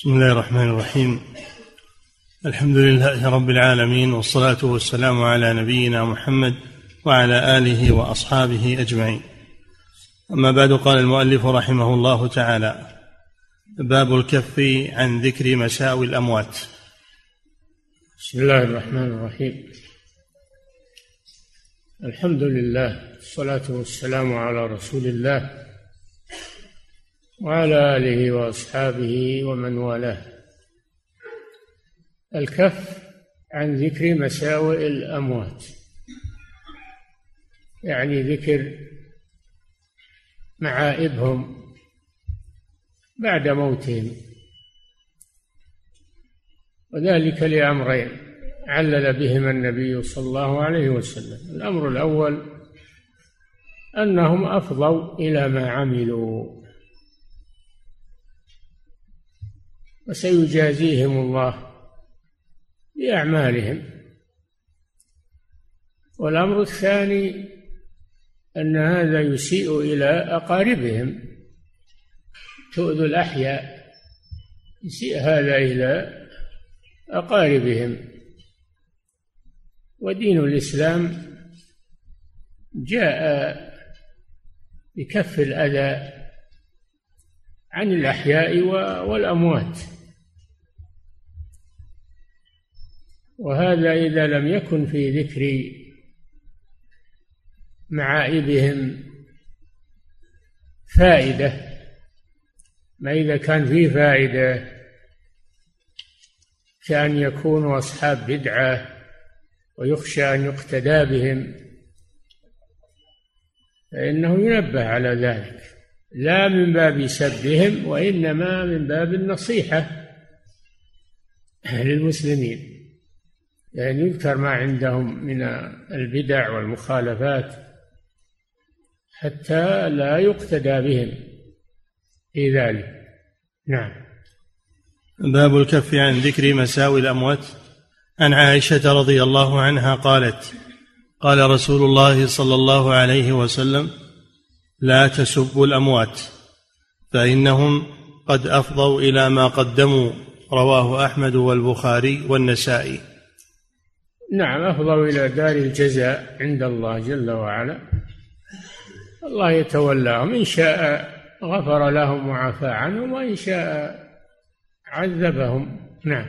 بسم الله الرحمن الرحيم. الحمد لله رب العالمين والصلاة والسلام على نبينا محمد وعلى آله وأصحابه أجمعين. أما بعد قال المؤلف رحمه الله تعالى باب الكف عن ذكر مساوي الأموات. بسم الله الرحمن الرحيم. الحمد لله والصلاة والسلام على رسول الله وعلى آله وأصحابه ومن والاه. الكف عن ذكر مساوئ الأموات. يعني ذكر معائبهم بعد موتهم. وذلك لأمرين علل بهما النبي صلى الله عليه وسلم. الأمر الأول أنهم أفضوا إلى ما عملوا. وسيجازيهم الله بأعمالهم. والأمر الثاني أن هذا يسيء إلى أقاربهم. تؤذوا الأحياء يسيء هذا إلى أقاربهم. ودين الإسلام جاء بكف الأذى عن الأحياء والأموات. وهذا إذا لم يكن في ذكر معائبهم فائدة ما إذا كان فيه فائدة كأن يكونوا أصحاب بدعة ويخشى أن يقتدى بهم فإنه ينبه على ذلك. لا من باب سبهم وإنما من باب النصيحة للمسلمين. يعني يذكر ما عندهم من البدع والمخالفات حتى لا يقتدى بهم في ذلك. نعم. باب الكف عن ذكر مساوي الأموات. عن عائشة رضي الله عنها قالت قال رسول الله صلى الله عليه وسلم لا تسبوا الأموات فإنهم قد أفضوا إلى ما قدموا رواه أحمد والبخاري والنسائي. نعم أفضوا إلى دار الجزاء عند الله جل وعلا. الله يتولاهم إن شاء غفر لهم وعفى عنهم وإن شاء عذبهم. نعم.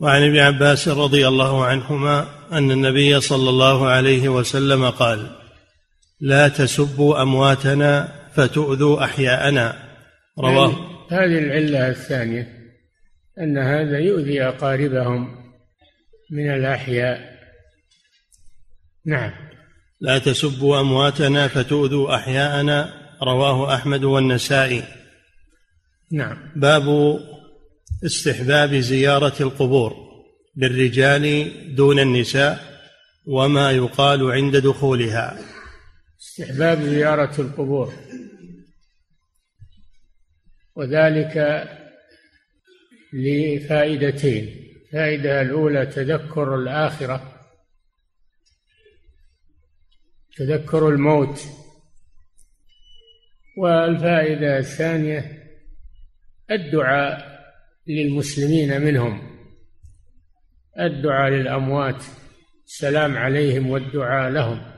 وعن ابن عباس رضي الله عنهما أن النبي صلى الله عليه وسلم قال لا تسبوا أمواتنا فتؤذوا أحياءنا. رواه هذه العلة الثانية أن هذا يؤذي أقاربهم. من الأحياء. نعم. لا تسبوا أمواتنا فتؤذوا أحياءنا رواه أحمد والنسائي. نعم. باب استحباب زيارة القبور للرجال دون النساء وما يقال عند دخولها. استحباب زيارة القبور. وذلك لفائدتين. الفائدة الأولى تذكر الآخرة. تذكر الموت. والفائدة الثانية الدعاء للمسلمين منهم. الدعاء للأموات. السلام عليهم والدعاء لهم.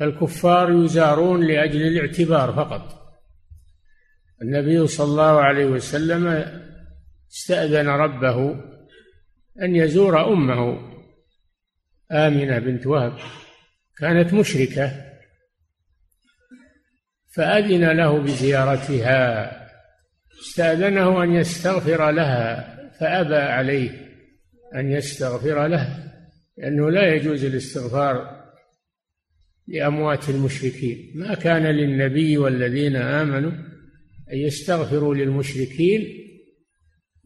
الكفار يزارون لأجل الاعتبار فقط. النبي صلى الله عليه وسلم استأذن ربه أن يزور أمه آمنة بنت وهب كانت مشركة. فأذن له بزيارتها. استأذنه أن يستغفر لها فأبى عليه أن يستغفر له لأنه لا يجوز الاستغفار لأموات المشركين. ما كان للنبي والذين آمنوا أن يستغفروا للمشركين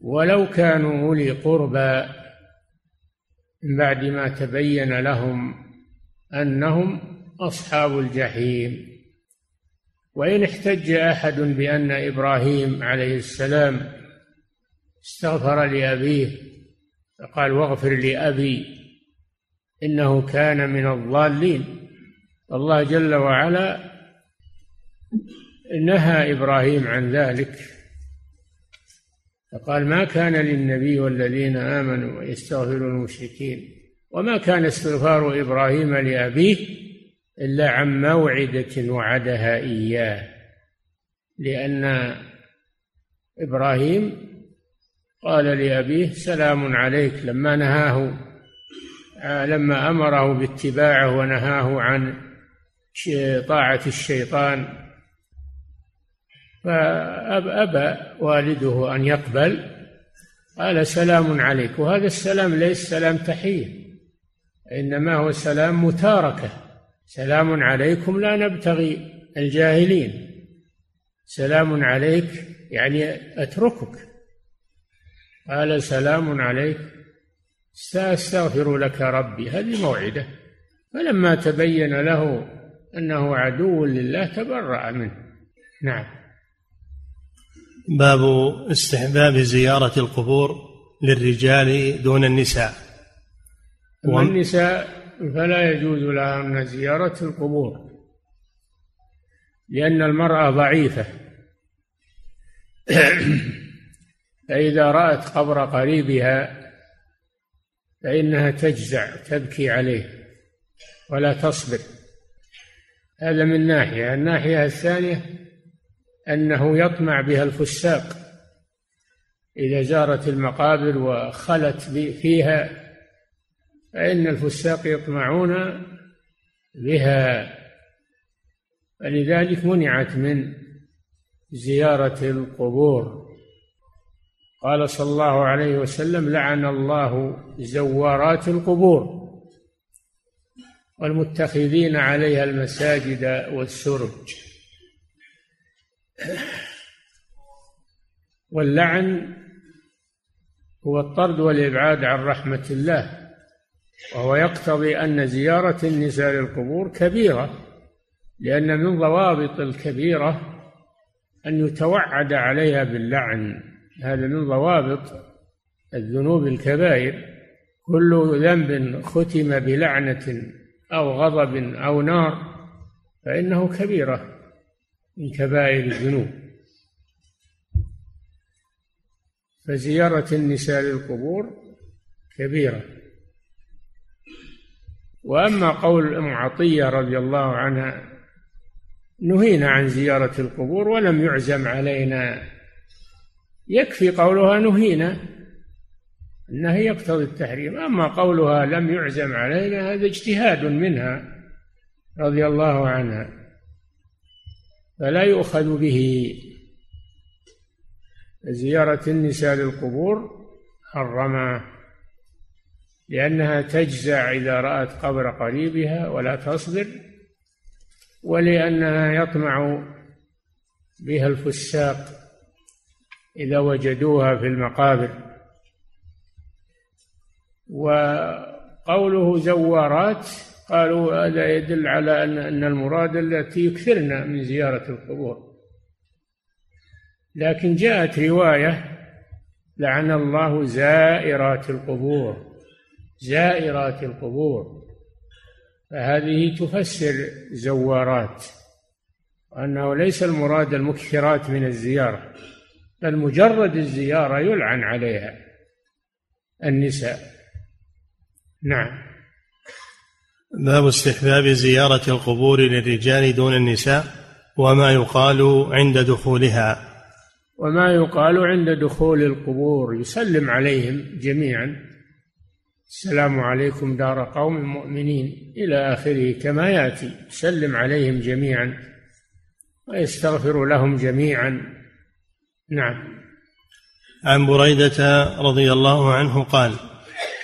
ولو كانوا أولي قربى من بعد ما تبين لهم أنهم أصحاب الجحيم. وإن احتج أحد بأن إبراهيم عليه السلام استغفر لأبيه فقال واغفر لأبي إنه كان من الضالين. الله جل وعلا نهى إبراهيم عن ذلك. فقال ما كان للنبي والذين آمنوا يستغفروا المشركين وما كان استغفار إبراهيم لأبيه إلا عن موعدة وعدها إياه لأن إبراهيم قال لأبيه سلام عليك لما نهاه لما أمره باتباعه ونهاه عن طاعة الشيطان فأبى والده أن يقبل. قال سلام عليك. وهذا السلام ليس سلام تحية إنما هو سلام متاركة. سلام عليكم لا نبتغي الجاهلين. سلام عليك يعني أتركك. قال سلام عليك. سأستغفر لك ربي. هذه موعدة. فلما تبين له أنه عدو لله تبرأ منه. نعم. باب استحباب زيارة القبور للرجال دون النساء. والنساء فلا يجوز لهن زيارة القبور لأن المرأة ضعيفة. فإذا رأت قبر قريبها فإنها تجزع تبكي عليه ولا تصبر. هذا من ناحية. الناحية الثانية أنه يطمع بها الفساق إذا زارت المقابر وخلت فيها فإن الفساق يطمعون بها. فلذلك منعت من زيارة القبور. قال صلى الله عليه وسلم لعن الله زوارات القبور والمتخذين عليها المساجد والسرج. واللعن هو الطرد والإبعاد عن رحمة الله وهو يقتضي أن زيارة النساء للقبور كبيرة لأن من ضوابط الكبيرة أن يتوعد عليها باللعن هذا من ضوابط الذنوب الكبائر كل ذنب ختم بلعنة أو غضب أو نار فإنه كبيرة. من كبائر الذنوب. فزيارة النساء للقبور كبيرة. وأما قول أم عطية رضي الله عنها نهينا عن زيارة القبور ولم يعزم علينا. يكفي قولها نهينا النهي يقتضي التحريم. أما قولها لم يعزم علينا هذا اجتهاد منها رضي الله عنها. فلا يؤخذ به. زيارة النساء للقبور حرمه لأنها تجزع إذا رأت قبر قريبها ولا تصبر ولأنها يطمع بها الفساق إذا وجدوها في المقابر. وقوله زوارات قالوا هذا يدل على أن المراد التي يكثرن من زيارة القبور. لكن جاءت رواية لعن الله زائرات القبور زائرات القبور. فهذه تفسر زوارات وأنه ليس المراد المكثرات من الزيارة بل مجرد الزيارة يلعن عليها النساء. نعم. باب استحباب زيارة القبور للرجال دون النساء وما يقال عند دخولها. وما يقال عند دخول القبور. يسلم عليهم جميعا. السلام عليكم دار قوم مؤمنين. إلى آخره كما يأتي. يسلم عليهم جميعا. ويستغفر لهم جميعا. نعم. عن بريدة رضي الله عنه قال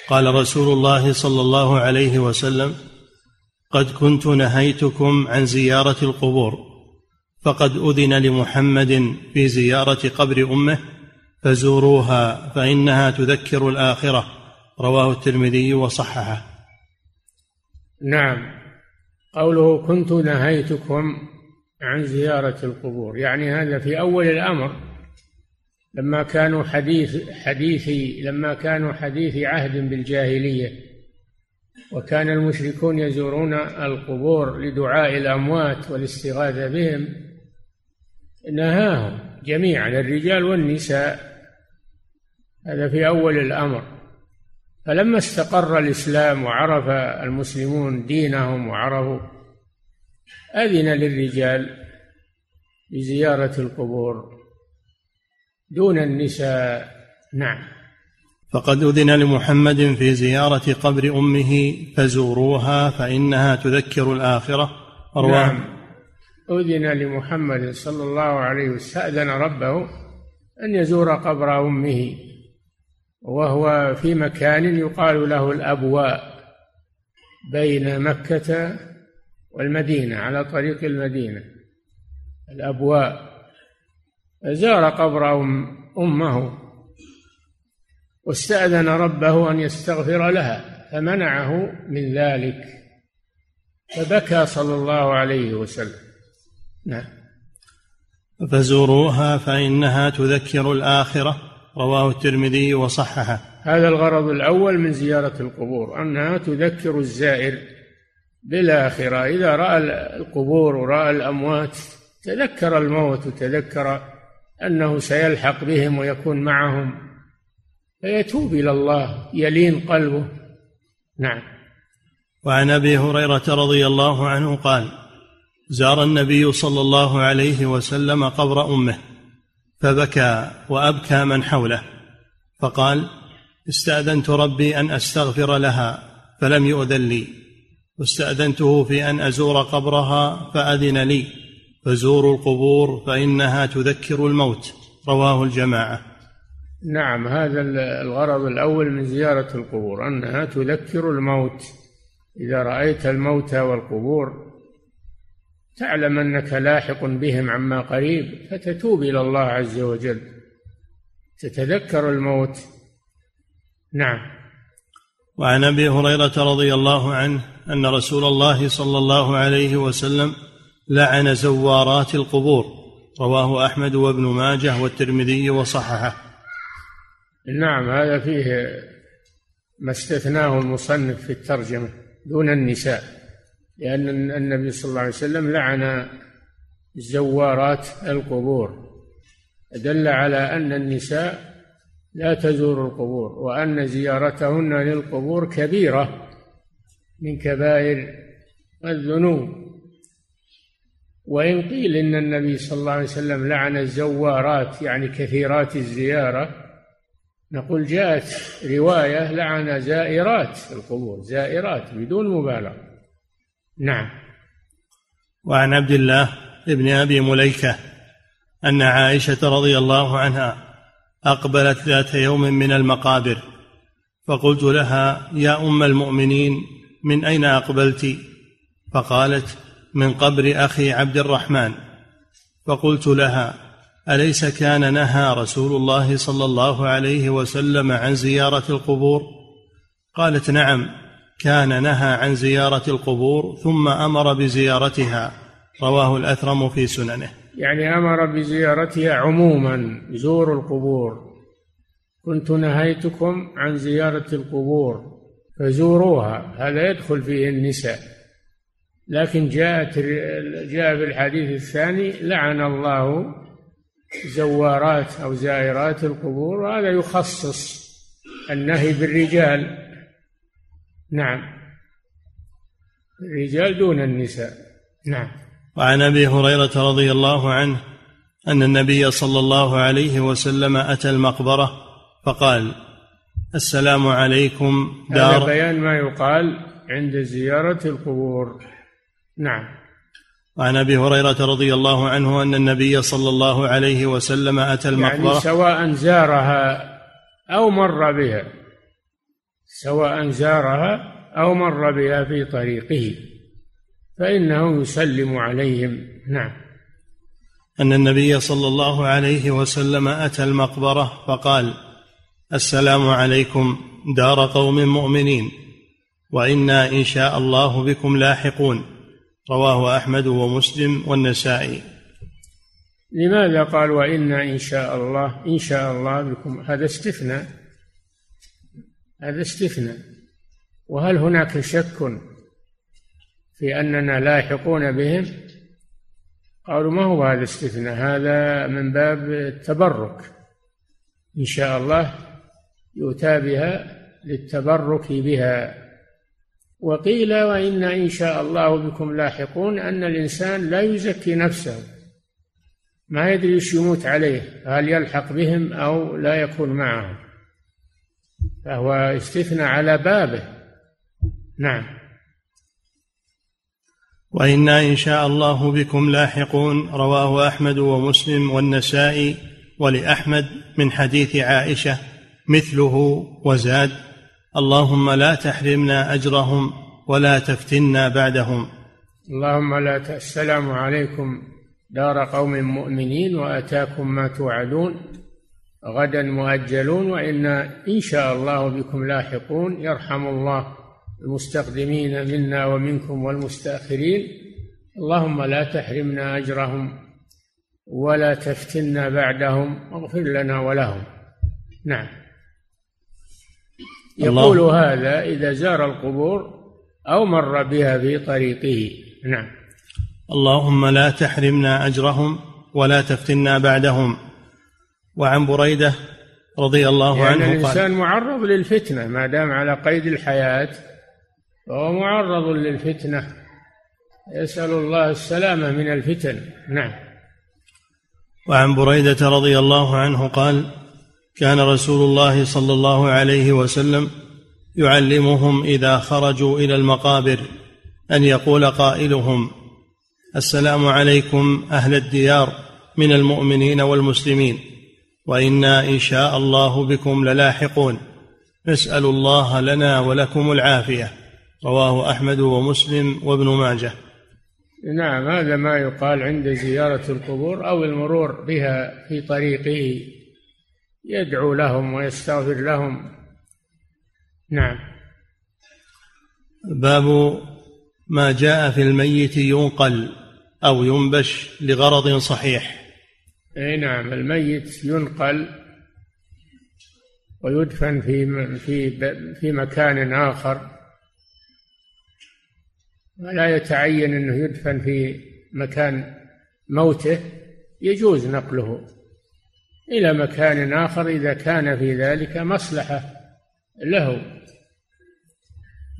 قال رسول الله صلى الله عليه وسلم قد كنت نهيتكم عن زيارة القبور فقد أذن لمحمد في زيارة قبر أمه فزوروها فإنها تذكر الآخرة. رواه الترمذي وصححه. نعم. قوله كنت نهيتكم عن زيارة القبور يعني هذا في أول الأمر لما كانوا حديث حديثي لما كانوا حديث عهد بالجاهلية. وكان المشركون يزورون القبور لدعاء الأموات والاستغاثة بهم. نهاهم جميعا الرجال والنساء. هذا في أول الأمر. فلما استقر الإسلام وعرف المسلمون دينهم وعرفوا أذن للرجال بزيارة القبور دون النساء. نعم. فقد أذن لمحمد في زيارة قبر أمه فزوروها فإنها تذكر الآخرة. رواه نعم. أذن لمحمد صلى الله عليه وسلم استأذن ربه أن يزور قبر أمه وهو في مكان يقال له الأبواء بين مكة والمدينة على طريق المدينة. الأبواء. زار قبر أم أمه. واستأذن ربه أن يستغفر لها فمنعه من ذلك. فبكى صلى الله عليه وسلم. نعم. فزوروها فإنها تذكر الآخرة رواه الترمذي وصححه. هذا الغرض الأول من زيارة القبور أنها تذكر الزائر بالآخرة. إذا رأى القبور ورأى الأموات تذكر الموت وتذكر أنه سيلحق بهم ويكون معهم. فيتوب إلى الله يلين قلبه. نعم. وعن أبي هريرة رضي الله عنه قال زار النبي صلى الله عليه وسلم قبر أمه فبكى وأبكى من حوله فقال استأذنت ربي أن أستغفر لها فلم يؤذن لي. واستأذنته في أن أزور قبرها فأذن لي. فزوروا القبور فإنها تذكر الموت. رواه الجماعة. نعم هذا الغرض الأول من زيارة القبور أنها تذكر الموت. إذا رأيت الموتى والقبور تعلم أنك لاحق بهم عما قريب فتتوب إلى الله عز وجل. تتذكر الموت. نعم. وعن أبي هريرة رضي الله عنه أن رسول الله صلى الله عليه وسلم لعن زوارات القبور رواه أحمد وابن ماجه والترمذي وصححه. نعم هذا فيه ما استثناه المصنف في الترجمة دون النساء لأن النبي صلى الله عليه وسلم لعن زوارات القبور دل على أن النساء لا تزور القبور وأن زيارتهن للقبور كبيرة من كبائر الذنوب. وإن قيل إن النبي صلى الله عليه وسلم لعن الزوارات يعني كثيرات الزيارة نقول جاءت رواية لعن زائرات القبور زائرات بدون مبالغة. نعم. وعن عبد الله ابن أبي مليكة أن عائشة رضي الله عنها أقبلت ذات يوم من المقابر فقلت لها يا أم المؤمنين من أين أقبلت؟ فقالت من قبر أخي عبد الرحمن. فقلت لها أليس كان نهى رسول الله صلى الله عليه وسلم عن زيارة القبور؟ قالت نعم كان نهى عن زيارة القبور ثم أمر بزيارتها. رواه الأثرم في سننه. يعني أمر بزيارتها عموما زوروا القبور. كنت نهيتكم عن زيارة القبور فزوروها هذا يدخل فيه النساء. لكن جاءت جاء في الحديث الثاني لعن الله زوارات أو زائرات القبور وهذا يخصص النهي بالرجال. نعم. الرجال دون النساء. نعم. وعن أبي هريرة رضي الله عنه أن النبي صلى الله عليه وسلم أتى المقبرة فقال السلام عليكم دار. هذا بيان ما يقال عند زيارة القبور. نعم. وعن أبي هريرة رضي الله عنه أن النبي صلى الله عليه وسلم أتى يعني المقبرة. يعني سواء زارها أو مر بها سواء زارها أو مر بها في طريقه فإنه يسلم عليهم. نعم. أن النبي صلى الله عليه وسلم أتى المقبرة فقال السلام عليكم دار قوم مؤمنين وإنا إن شاء الله بكم لاحقون. رواه أحمد ومسلم والنسائي. لماذا قال وإنا إن شاء الله إن شاء الله بكم؟ هذا استثناء. هذا استثناء. وهل هناك شك في أننا لاحقون بهم؟ قالوا ما هو هذا الاستثناء هذا من باب التبرك. إن شاء الله يؤتى بها للتبرك بها. وقيل وإن إن شاء الله بكم لاحقون أن الإنسان لا يزكي نفسه. ما يدري إيش يموت عليه هل يلحق بهم أو لا يكون معهم. فهو استثنى على بابه. نعم. وإنا إن شاء الله بكم لاحقون رواه أحمد ومسلم والنسائي ولأحمد من حديث عائشة مثله وزاد اللهم لا تحرمنا أجرهم ولا تفتنا بعدهم. اللهم لا ت... السلام عليكم دار قوم مؤمنين وأتاكم ما توعدون غدا مؤجلون وإنا إن شاء الله بكم لاحقون. يرحم الله المستقدمين منا ومنكم والمستأخرين. اللهم لا تحرمنا أجرهم ولا تفتنا بعدهم واغفر لنا ولهم. نعم. يقول هذا إذا زار القبور أو مر بها في طريقه. نعم. اللهم لا تحرمنا أجرهم ولا تفتنا بعدهم. وعن بريدة رضي الله يعني عنه الإنسان قال معرض للفتنة ما دام على قيد الحياة فهو معرض للفتنة. يسأل الله السلامة من الفتن. نعم. وعن بريدة رضي الله عنه قال كان رسول الله صلى الله عليه وسلم يعلمهم إذا خرجوا إلى المقابر أن يقول قائلهم السلام عليكم أهل الديار من المؤمنين والمسلمين وإنا إن شاء الله بكم للاحقون نسال الله لنا ولكم العافية. رواه أحمد ومسلم وابن ماجه. نعم هذا ما يقال عند زيارة القبور أو المرور بها في طريقه. يدعو لهم ويستغفر لهم. نعم. باب ما جاء في الميت ينقل أو ينبش لغرض صحيح. أي نعم الميت ينقل ويدفن في في في مكان آخر. ولا يتعين أنه يدفن في مكان موته يجوز نقله. إلى مكان آخر إذا كان في ذلك مصلحة له.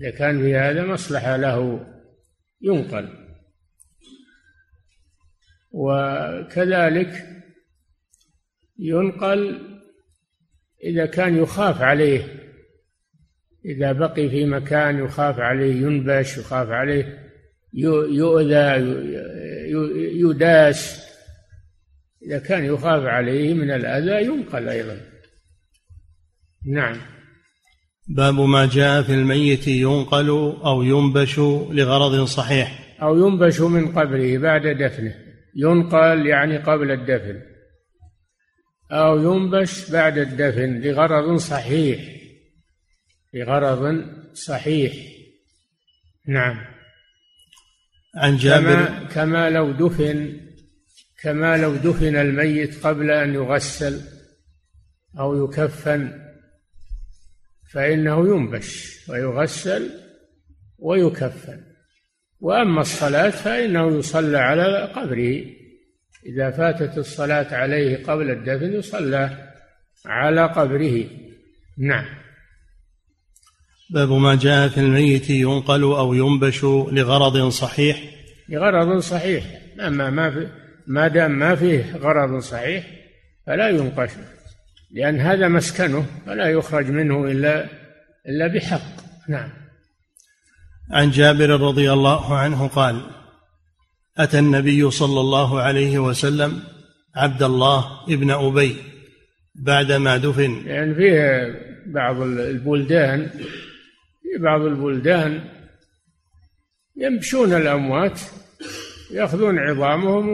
إذا كان في هذا مصلحة له ينقل. وكذلك ينقل إذا كان يخاف عليه. إذا بقي في مكان يخاف عليه ينبش يخاف عليه يؤذى يداس. إذا كان يخاف عليه من الأذى ينقل أيضا. نعم. باب ما جاء في الميت ينقل أو ينبش لغرض صحيح. أو ينبش من قبره بعد دفنه. ينقل يعني قبل الدفن. أو ينبش بعد الدفن لغرض صحيح. لغرض صحيح. نعم. عن جابر كما, كما لو دفن كما لو دفن الميت قبل أن يغسل أو يكفن فإنه ينبش ويغسل ويكفن. وأما الصلاة فإنه يصلى على قبره. إذا فاتت الصلاة عليه قبل الدفن يصلى على قبره. نعم. باب ما جاء في الميت ينقل أو ينبش لغرض صحيح. لغرض صحيح. أما ما في ما دام ما فيه غرض صحيح فلا ينقش لأن هذا مسكنه فلا يخرج منه إلا إلا بحق. نعم. عن جابر رضي الله عنه قال أتى النبي صلى الله عليه وسلم عبد الله ابن أبي بعدما دفن. يعني فيه بعض البلدان في بعض البلدان يمشون الأموات يأخذون عظامهم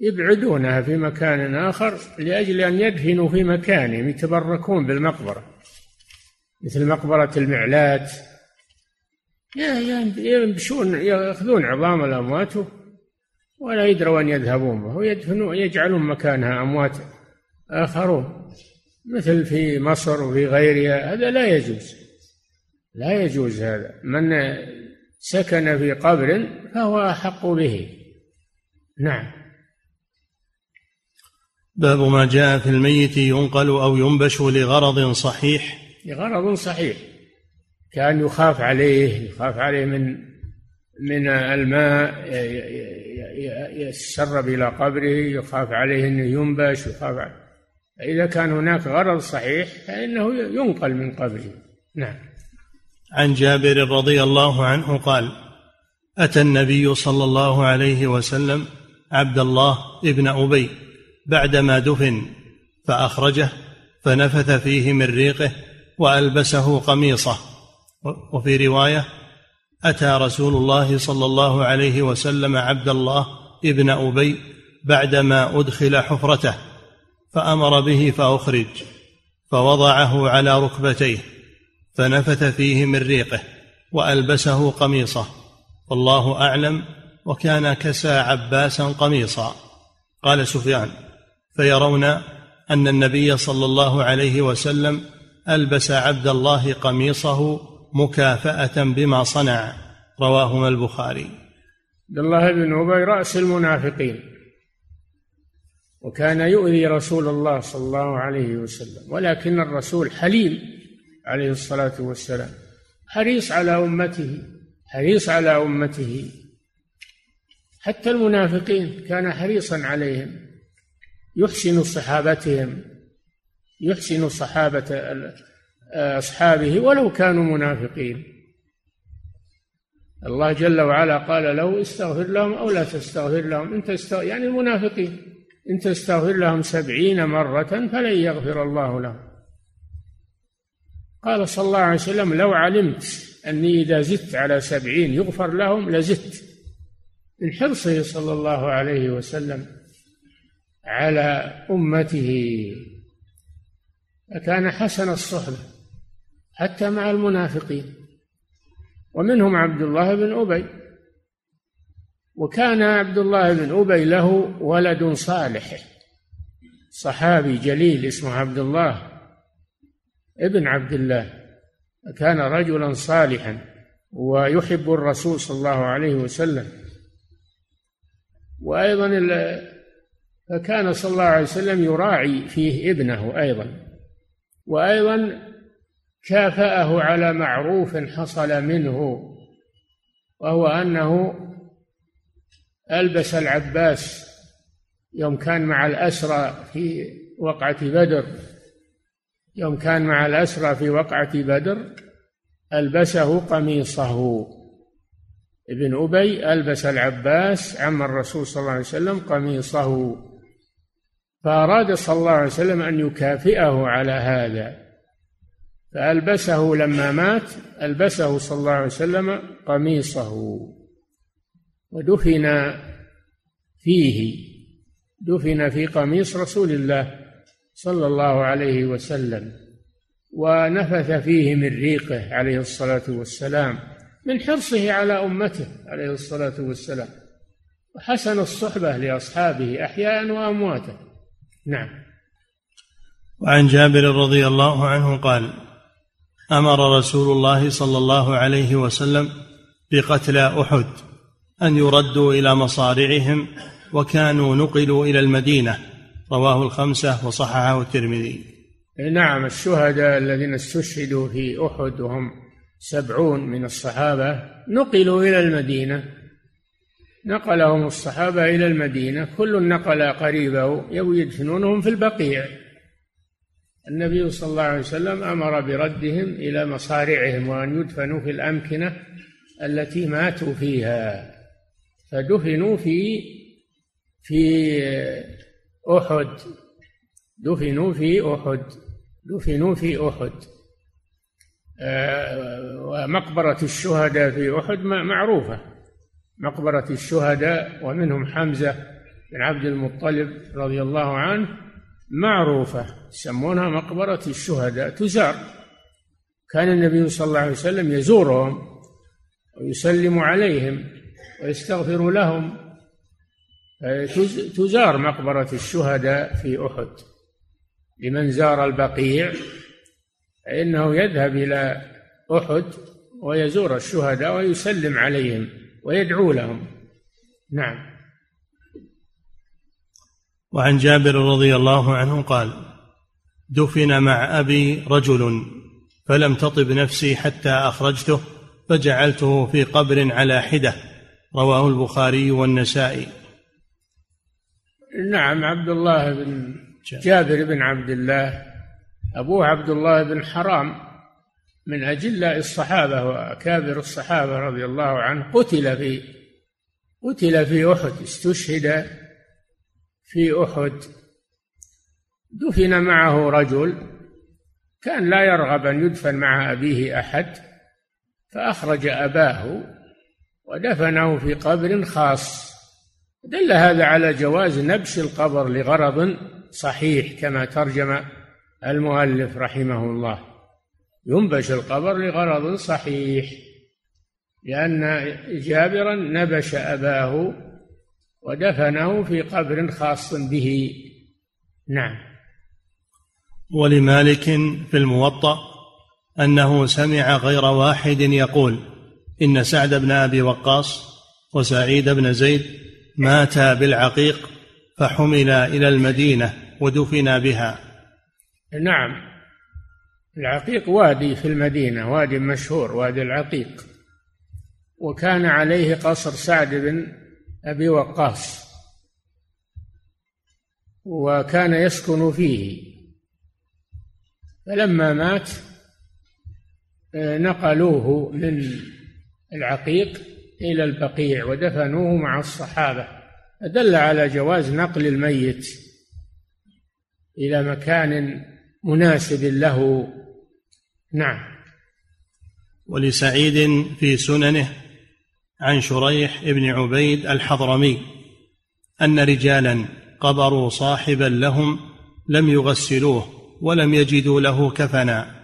ويبعدونها في مكان آخر لأجل أن يدفنوا في مكانهم يتبركون بالمقبرة مثل مقبرة المعلات. يمشون يأخذون عظام الأموات ولا يدروا أن يذهبون به ويدفنون يجعلون مكانها أموات آخرون مثل في مصر وفي غيرها. هذا لا يجوز لا يجوز هذا. من سكن في قبر فهو أحق به. نعم. باب ما جاء في الميت ينقل أو ينبش لغرض صحيح. لغرض صحيح. كأن يخاف عليه يخاف عليه من من الماء يتسرب إلى قبره يخاف عليه أنه ينبش يخاف عليه إذا كان هناك غرض صحيح فإنه ينقل من قبره. نعم. عن جابر رضي الله عنه قال أتى النبي صلى الله عليه وسلم عبد الله ابن أبي بعدما دفن فأخرجه فنفث فيه من ريقه وألبسه قميصه. وفي رواية أتى رسول الله صلى الله عليه وسلم عبد الله ابن أبي بعدما أدخل حفرته فأمر به فأخرج فوضعه على ركبتيه. فنفث فيه من ريقه وألبسه قميصه والله أعلم وكان كسى عباسا قميصا. قال سفيان فيرون أن النبي صلى الله عليه وسلم ألبس عبد الله قميصه مكافأة بما صنع. رواهما البخاري. عبد الله بن أبي رأس المنافقين. وكان يؤذي رسول الله صلى الله عليه وسلم ولكن الرسول حليم عليه الصلاة والسلام. حريص على أمته حريص على أمته. حتى المنافقين كان حريصا عليهم. يحسن صحابتهم يحسن صحابة أصحابه ولو كانوا منافقين. الله جل وعلا قال له استغفر لهم أو لا تستغفر لهم. أنت تستغفر يعني المنافقين. إن تستغفر لهم سبعين مرة فلن يغفر الله لهم. قال صلى الله عليه وسلم لو علمت أني إذا زدت على سبعين يغفر لهم لزدت. من حرصه صلى الله عليه وسلم على أمته. فكان حسن الصحبة حتى مع المنافقين. ومنهم عبد الله بن أبي. وكان عبد الله بن أبي له ولد صالح صحابي جليل اسمه عبد الله. ابن عبد الله كان رجلا صالحا ويحب الرسول صلى الله عليه وسلم. وأيضا فكان صلى الله عليه وسلم يراعي فيه ابنه أيضا. وأيضا كافأه على معروف حصل منه وهو أنه ألبس العباس يوم كان مع الأسرى في وقعة بدر. يوم كان مع الأسرى في وقعة بدر ألبسه قميصه. ابن أبي ألبس العباس عم الرسول صلى الله عليه وسلم قميصه. فأراد صلى الله عليه وسلم أن يكافئه على هذا. فألبسه لما مات ألبسه صلى الله عليه وسلم قميصه. ودفن فيه. دفن في قميص رسول الله. صلى الله عليه وسلم ونفث فيه من ريقه عليه الصلاة والسلام من حرصه على أمته عليه الصلاة والسلام. وحسن الصحبة لأصحابه أحياء وأمواتا نعم. وعن جابر رضي الله عنه قال أمر رسول الله صلى الله عليه وسلم بقتلى أحد أن يردوا إلى مصارعهم وكانوا نقلوا إلى المدينة. رواه الخمسة وصححه الترمذي. نعم الشهداء الذين استشهدوا في أحد وهم سبعون من الصحابة نقلوا إلى المدينة. نقلهم الصحابة إلى المدينة. كل نقل قريبه يدفنونهم في البقيع. النبي صلى الله عليه وسلم أمر بردهم إلى مصارعهم وأن يدفنوا في الأمكنة التي ماتوا فيها. فدفنوا في في أحد. دفنوا في أحد. دفنوا في أحد. آه، ومقبرة الشهداء في أحد معروفة. مقبرة الشهداء ومنهم حمزة بن عبد المطلب رضي الله عنه معروفة. يسمونها مقبرة الشهداء. تزار. كان النبي صلى الله عليه وسلم يزورهم ويسلم عليهم ويستغفر لهم. تزار مقبرة الشهداء في أحد. لمن زار البقيع فإنه يذهب إلى أحد ويزور الشهداء ويسلم عليهم ويدعو لهم. نعم. وعن جابر رضي الله عنه قال دفن مع أبي رجل فلم تطب نفسي حتى أخرجته فجعلته في قبر على حدة. رواه البخاري والنسائي. نعم عبد الله بن جابر. بن عبد الله. أبوه عبد الله بن حرام من أجلاء الصحابة وأكابر الصحابة رضي الله عنه. قتل في قتل في أحد استشهد في أحد. دفن معه رجل كان لا يرغب أن يدفن مع أبيه أحد فأخرج أباه ودفنه في قبر خاص. دل هذا على جواز نبش القبر لغرض صحيح كما ترجم المؤلف رحمه الله. ينبش القبر لغرض صحيح لأن جابرا نبش أباه ودفنه في قبر خاص به. نعم. ولمالك في الموطأ أنه سمع غير واحد يقول إن سعد بن أبي وقاص وسعيد بن زيد ماتا بالعقيق فحملا إلى المدينة ودفنا بها. نعم. العقيق وادي في المدينة وادي مشهور وادي العقيق. وكان عليه قصر سعد بن أبي وقاص. وكان يسكن فيه. فلما مات آه، نقلوه من العقيق إلى البقيع ودفنوه مع الصحابة. دل على جواز نقل الميت إلى مكان مناسب له. نعم. ولسعيد في سننه عن شريح بن عبيد الحضرمي أن رجالا قبروا صاحبا لهم لم يغسلوه ولم يجدوا له كفنا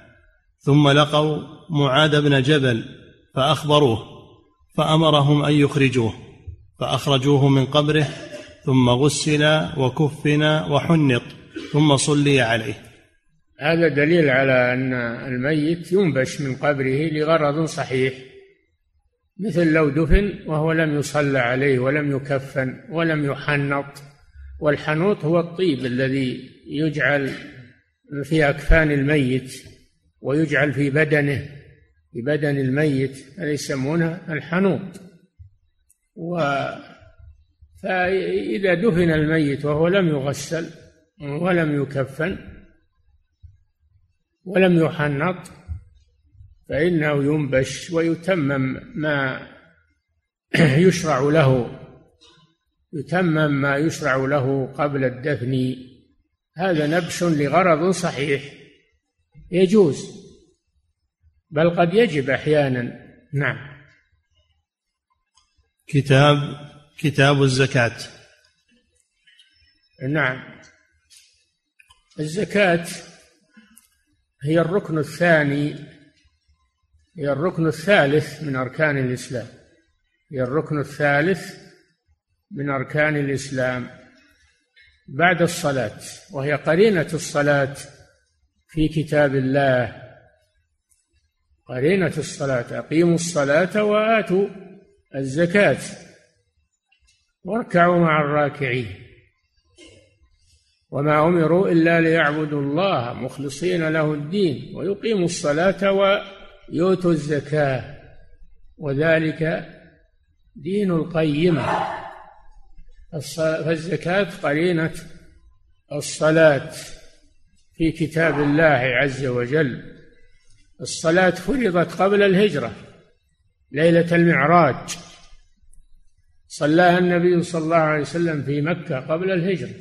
ثم لقوا معاذ بن جبل فأخبروه فأمرهم أن يخرجوه فأخرجوه من قبره ثم غسل وكفن وحنط ثم صلي عليه. هذا دليل على أن الميت ينبش من قبره لغرض صحيح مثل لو دفن وهو لم يصلى عليه ولم يكفن ولم يحنط. والحنوط هو الطيب الذي يجعل في أكفان الميت ويجعل في بدنه في بدن الميت هذا يسمونه الحنوط. و فإذا دفن الميت وهو لم يغسل ولم يكفن ولم يحنط فإنه ينبش ويتمم ما يشرع له. يتمم ما يشرع له قبل الدفن. هذا نبش لغرض صحيح. يجوز. بل قد يجب أحيانا. نعم. كتاب كتاب الزكاة. نعم. الزكاة هي الركن الثاني هي الركن الثالث من أركان الإسلام. هي الركن الثالث من أركان الإسلام. بعد الصلاة وهي قرينة الصلاة في كتاب الله. قرينة الصلاة أقيموا الصلاة وآتوا الزكاة. واركعوا مع الراكعين. وما أمروا إلا ليعبدوا الله مخلصين له الدين ويقيموا الصلاة ويؤتوا الزكاة. وذلك دين القيمة. فالزكاة قرينة الصلاة في كتاب الله عز وجل. الصلاة فرضت قبل الهجرة ليلة المعراج. صلاها النبي صلى الله عليه وسلم في مكة قبل الهجرة.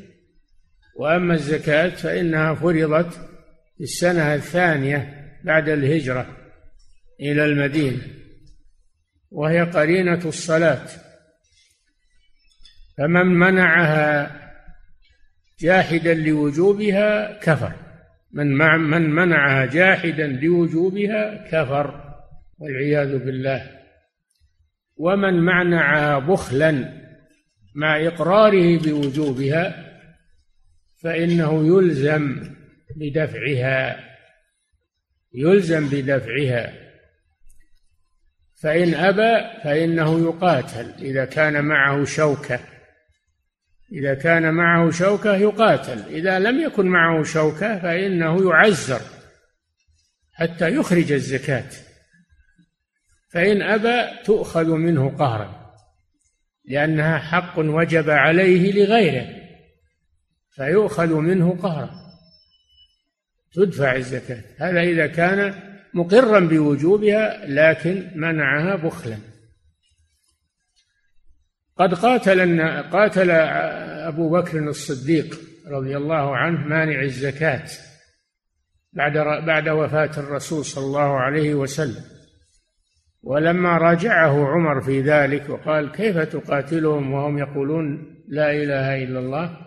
وأما الزكاة فإنها فرضت في السنة الثانية بعد الهجرة إلى المدينة وهي قرينة الصلاة. فمن منعها جاحدا لوجوبها كفر. من من منعها جاحدا لوجوبها كفر والعياذ بالله. ومن منعها بخلا مع إقراره بوجوبها فإنه يلزم بدفعها يلزم بدفعها. فإن أبى فإنه يقاتل إذا كان معه شوكة. إذا كان معه شوكة يقاتل. إذا لم يكن معه شوكة فإنه يعزر حتى يخرج الزكاة. فإن أبى تؤخذ منه قهرا لأنها حق وجب عليه لغيره فيؤخذ منه قهرا. تدفع الزكاة. هذا إذا كان مقرا بوجوبها لكن منعها بخلا. قد قاتل قاتل أبو بكر الصديق رضي الله عنه مانع الزكاة بعد بعد وفاة الرسول صلى الله عليه وسلم. ولما راجعه عمر في ذلك وقال كيف تقاتلهم وهم يقولون لا إله إلا الله؟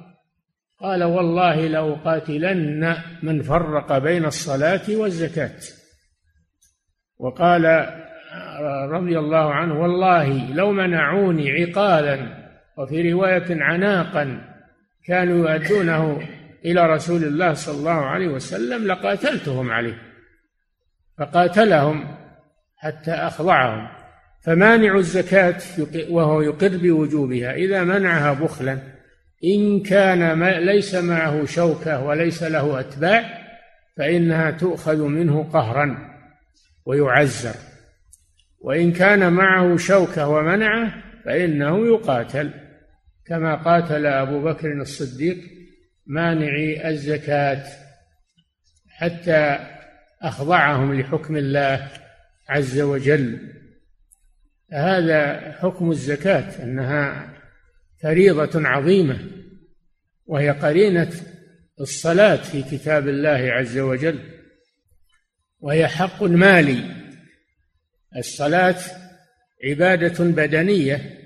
قال والله لأقاتلن من فرق بين الصلاة والزكاة. وقال رضي الله عنه والله لو منعوني عقالا وفي رواية عناقا كانوا يؤدونه إلى رسول الله صلى الله عليه وسلم لقاتلتهم عليه فقاتلهم حتى أخضعهم. فمانع الزكاة وهو يقر بوجوبها إذا منعها بخلا. إن كان ليس معه شوكة وليس له أتباع فإنها تؤخذ منه قهرا ويعزر. وإن كان معه شوكة ومنعه فإنه يقاتل. كما قاتل أبو بكر الصديق مانعي الزكاة حتى أخضعهم لحكم الله عز وجل. هذا حكم الزكاة أنها فريضة عظيمة وهي قرينة الصلاة في كتاب الله عز وجل وهي حق مالي الصلاة عبادة بدنية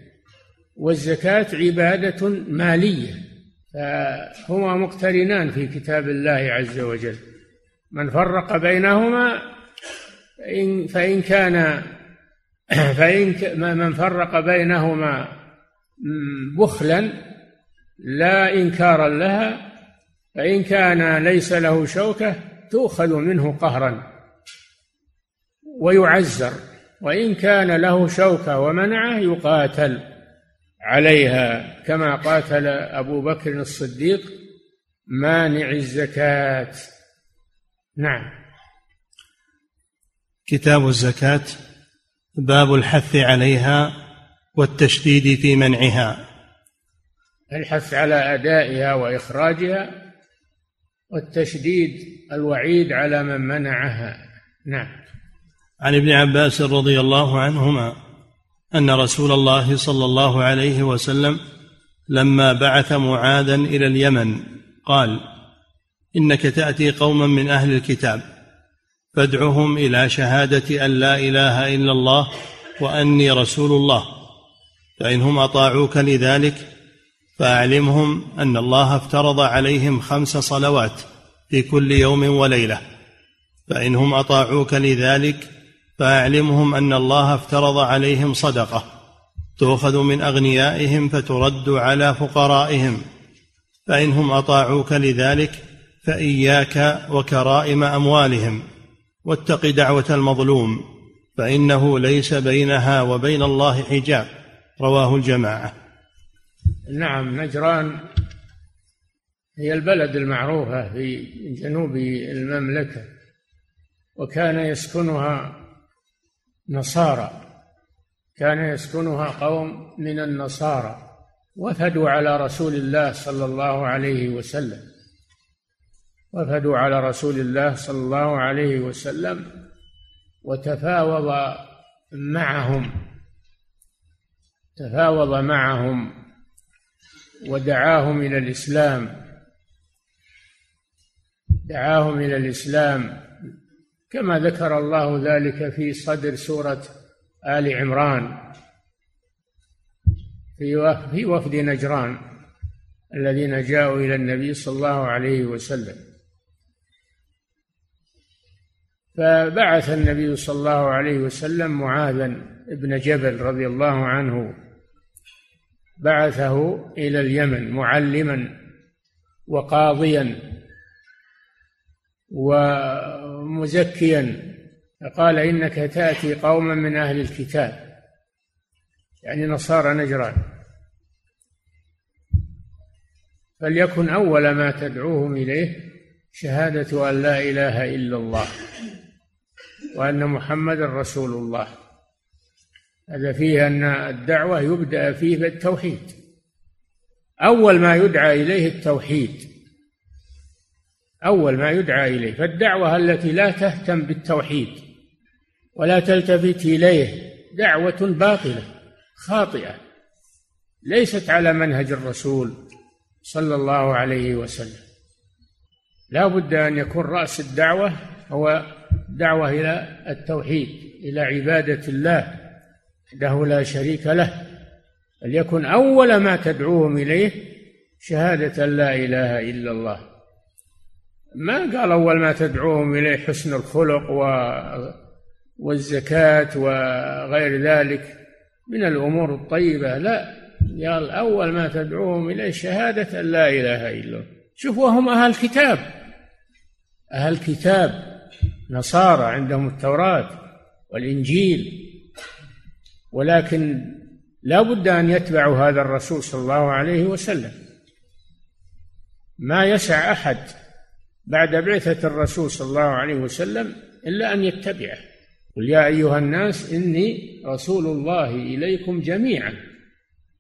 والزكاة عبادة مالية فهما مقترنان في كتاب الله عز وجل. من فرق بينهما فإن, فإن كان فإن من فرق بينهما بخلا لا إنكارا لها فإن كان ليس له شوكة تؤخذ منه قهرا ويعزر. وإن كان له شوكة ومنعة يقاتل عليها كما قاتل أبو بكر الصديق مانع الزكاة. نعم. كتاب الزكاة باب الحث عليها والتشديد في منعها. الحث على أدائها وإخراجها والتشديد الوعيد على من منعها. نعم. عن ابن عباس رضي الله عنهما أن رسول الله صلى الله عليه وسلم لما بعث معاذا إلى اليمن قال إنك تأتي قوما من أهل الكتاب فادعهم إلى شهادة أن لا إله إلا الله وأني رسول الله فإنهم أطاعوك لذلك فأعلمهم أن الله افترض عليهم خمس صلوات في كل يوم وليلة فإنهم أطاعوك لذلك فاعلمهم أن الله افترض عليهم صدقة تؤخذ من أغنيائهم فترد على فقرائهم. فانهم أطاعوك لذلك فإياك وكرائم أموالهم واتق دعوة المظلوم فإنه ليس بينها وبين الله حجاب. رواه الجماعة. نعم نجران هي البلد المعروفة في جنوب المملكة وكان يسكنها نصارى. كان يسكنها قوم من النصارى وفدوا على رسول الله صلى الله عليه وسلم. وفدوا على رسول الله صلى الله عليه وسلم وتفاوض معهم تفاوض معهم ودعاهم إلى الإسلام دعاهم إلى الإسلام كما ذكر الله ذلك في صدر سورة آل عمران في وفد نجران الذين جاءوا إلى النبي صلى الله عليه وسلم. فبعث النبي صلى الله عليه وسلم معاذا ابن جبل رضي الله عنه بعثه إلى اليمن معلما وقاضيا ومزكيا فقال إنك تأتي قوما من أهل الكتاب يعني نصارى نجران. فليكن أول ما تدعوهم إليه شهادة أن لا إله إلا الله وأن محمد رسول الله. هذا فيه أن الدعوة يبدأ فيه بالتوحيد. أول ما يدعى إليه التوحيد أول ما يدعى إليه فالدعوة التي لا تهتم بالتوحيد ولا تلتفت إليه دعوة باطلة خاطئة ليست على منهج الرسول صلى الله عليه وسلم. لا بد أن يكون رأس الدعوة هو دعوة إلى التوحيد إلى عبادة الله وحده لا شريك له. فليكن أول ما تدعوهم إليه شهادة لا إله إلا الله. ما قال أول ما تدعوهم إليه حسن الخلق و والزكاة وغير ذلك من الأمور الطيبة. لا قال أول ما تدعوهم إليه شهادة أن لا إله إلا الله. شوفوا هم أهل كتاب أهل كتاب. نصارى عندهم التوراة والإنجيل ولكن لا بد أن يتبعوا هذا الرسول صلى الله عليه وسلم. ما يسع أحد بعد بعثة الرسول صلى الله عليه وسلم إلا أن يتبعه. قل يا أيها الناس إني رسول الله إليكم جميعا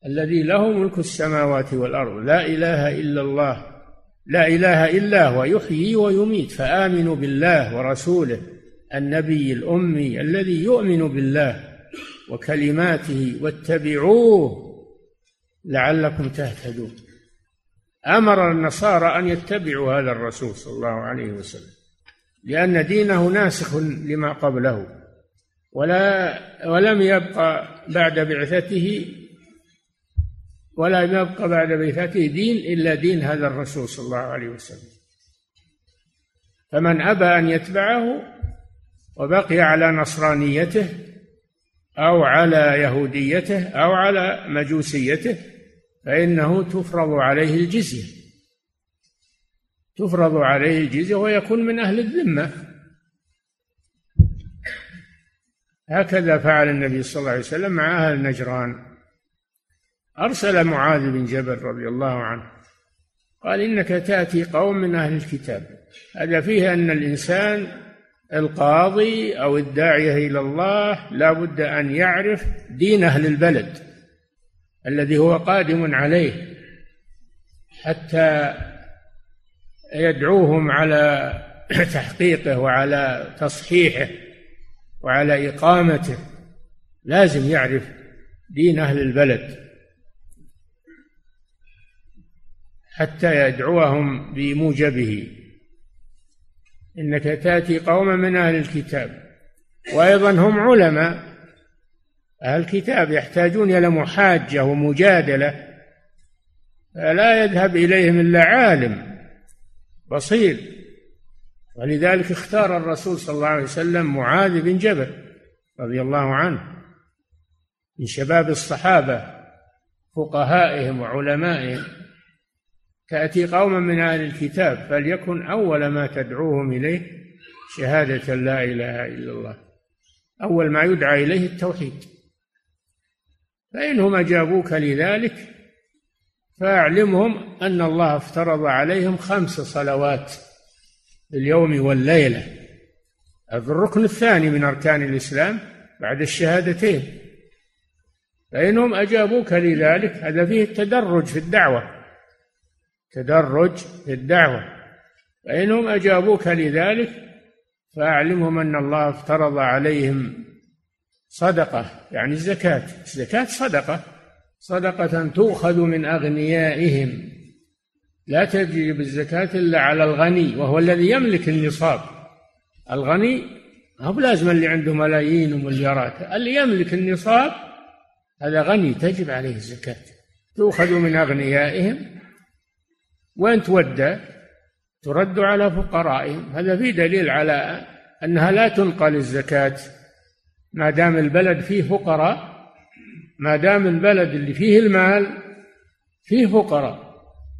الذي له ملك السماوات والأرض لا إله إلا الله لا إله إلا هو يحيي ويميت فآمنوا بالله ورسوله النبي الأمي الذي يؤمن بالله وكلماته واتبعوه لعلكم تهتدون. أمر النصارى أن يتبعوا هذا الرسول صلى الله عليه وسلم لأن دينه ناسخ لما قبله ولا ولم يبقى بعد بعثته ولا يبقى بعد بعثته دين إلا دين هذا الرسول صلى الله عليه وسلم. فمن أبى أن يتبعه وبقي على نصرانيته أو على يهوديته أو على مجوسيته فإنه تفرض عليه الجزية. تفرض عليه الجزية ويكون من أهل الذمة. هكذا فعل النبي صلى الله عليه وسلم مع أهل نجران. أرسل معاذ بن جبل رضي الله عنه. قال إنك تأتي قوم من أهل الكتاب. هذا فيه أن الإنسان القاضي أو الداعية إلى الله لا بد أن يعرف دين أهل البلد. الذي هو قادم عليه حتى يدعوهم على تحقيقه وعلى تصحيحه وعلى إقامته. لازم يعرف دين أهل البلد. حتى يدعوهم بموجبه. إنك تأتي قوما من أهل الكتاب. وأيضا هم علماء. أهل الكتاب يحتاجون إلى محاجة ومجادلة فلا يذهب إليهم إلا عالم بصير. ولذلك اختار الرسول صلى الله عليه وسلم معاذ بن جبل رضي الله عنه من شباب الصحابة فقهائهم وعلمائهم. تأتي قوما من أهل الكتاب فليكن أول ما تدعوهم إليه شهادة لا إله إلا الله أول ما يدعى إليه التوحيد. فإنهم أجابوك لذلك فأعلمهم أن الله افترض عليهم خمس صلوات اليوم والليلة. هذا الركن الثاني من أركان الإسلام بعد الشهادتين. فإنهم أجابوك لذلك هذا فيه التدرج في الدعوة. تدرج في الدعوة. فإنهم أجابوك لذلك فأعلمهم أن الله افترض عليهم صدقة يعني الزكاة الزكاة صدقة. صدقة تؤخذ من أغنيائهم. لا تجب الزكاة إلا على الغني وهو الذي يملك النصاب. الغني هو لازم اللي عنده ملايين ومليارات. اللي يملك النصاب هذا غني تجب عليه الزكاة. تؤخذ من أغنيائهم. وين تودى ترد على فقرائهم. هذا في دليل على أنها لا تنقل الزكاة. ما دام البلد فيه فقراء ما دام البلد اللي فيه المال فيه فقراء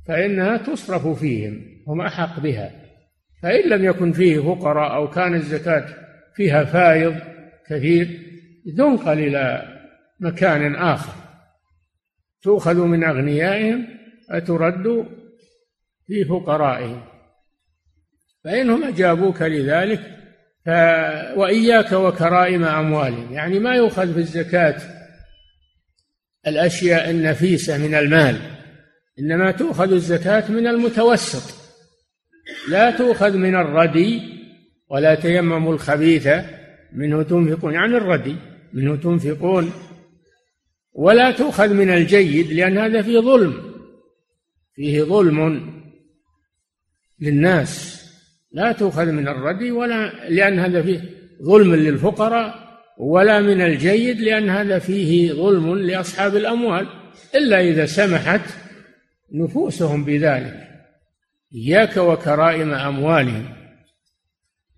فإنها تصرف فيهم هم أحق بها. فإن لم يكن فيه فقراء أو كان الزكاة فيها فائض كثير تنقل إلى مكان آخر. تؤخذ من أغنيائهم فترد في فقرائهم. فإنهم أجابوك لذلك ف... وإياك وكرائم أموالهم. يعني ما يؤخذ في الزكاة الأشياء النفيسة من المال إنما تؤخذ الزكاة من المتوسط. لا تؤخذ من الردي ولا تيمموا الخبيث منه تنفقون يعني الردي منه تنفقون. ولا تؤخذ من الجيد لأن هذا فيه ظلم فيه ظلم للناس. لا تؤخذ من الردي ولا لأن هذا فيه ظلم للفقراء ولا من الجيد لأن هذا فيه ظلم لأصحاب الأموال. إلا إذا سمحت نفوسهم بذلك. إياك وكرائم أموالهم.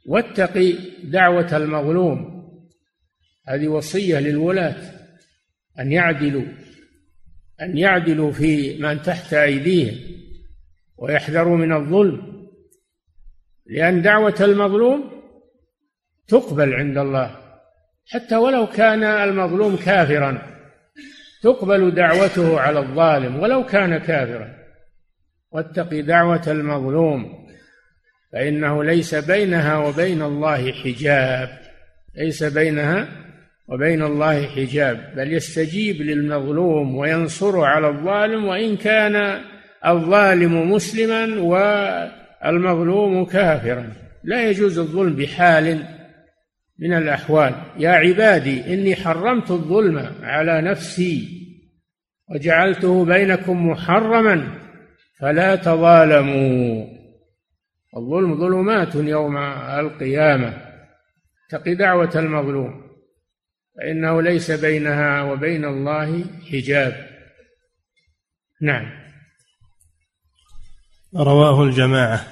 واتقي دعوة المظلوم. هذه وصية للولاة. أن يعدلوا أن يعدلوا في من تحت أيديهم. ويحذروا من الظلم. لأن دعوة المظلوم تقبل عند الله. حتى ولو كان المظلوم كافرا تقبل دعوته على الظالم ولو كان كافرا. واتق دعوة المظلوم فإنه ليس بينها وبين الله حجاب. ليس بينها وبين الله حجاب بل يستجيب للمظلوم وينصره على الظالم وإن كان الظالم مسلما والمظلوم كافرا. لا يجوز الظلم بحال من الأحوال. يا عبادي إني حرمت الظلم على نفسي وجعلته بينكم محرما فلا تظالموا. الظلم ظلمات يوم القيامة. تقي دعوة المظلوم فإنه ليس بينها وبين الله حجاب. نعم. رواه الجماعة.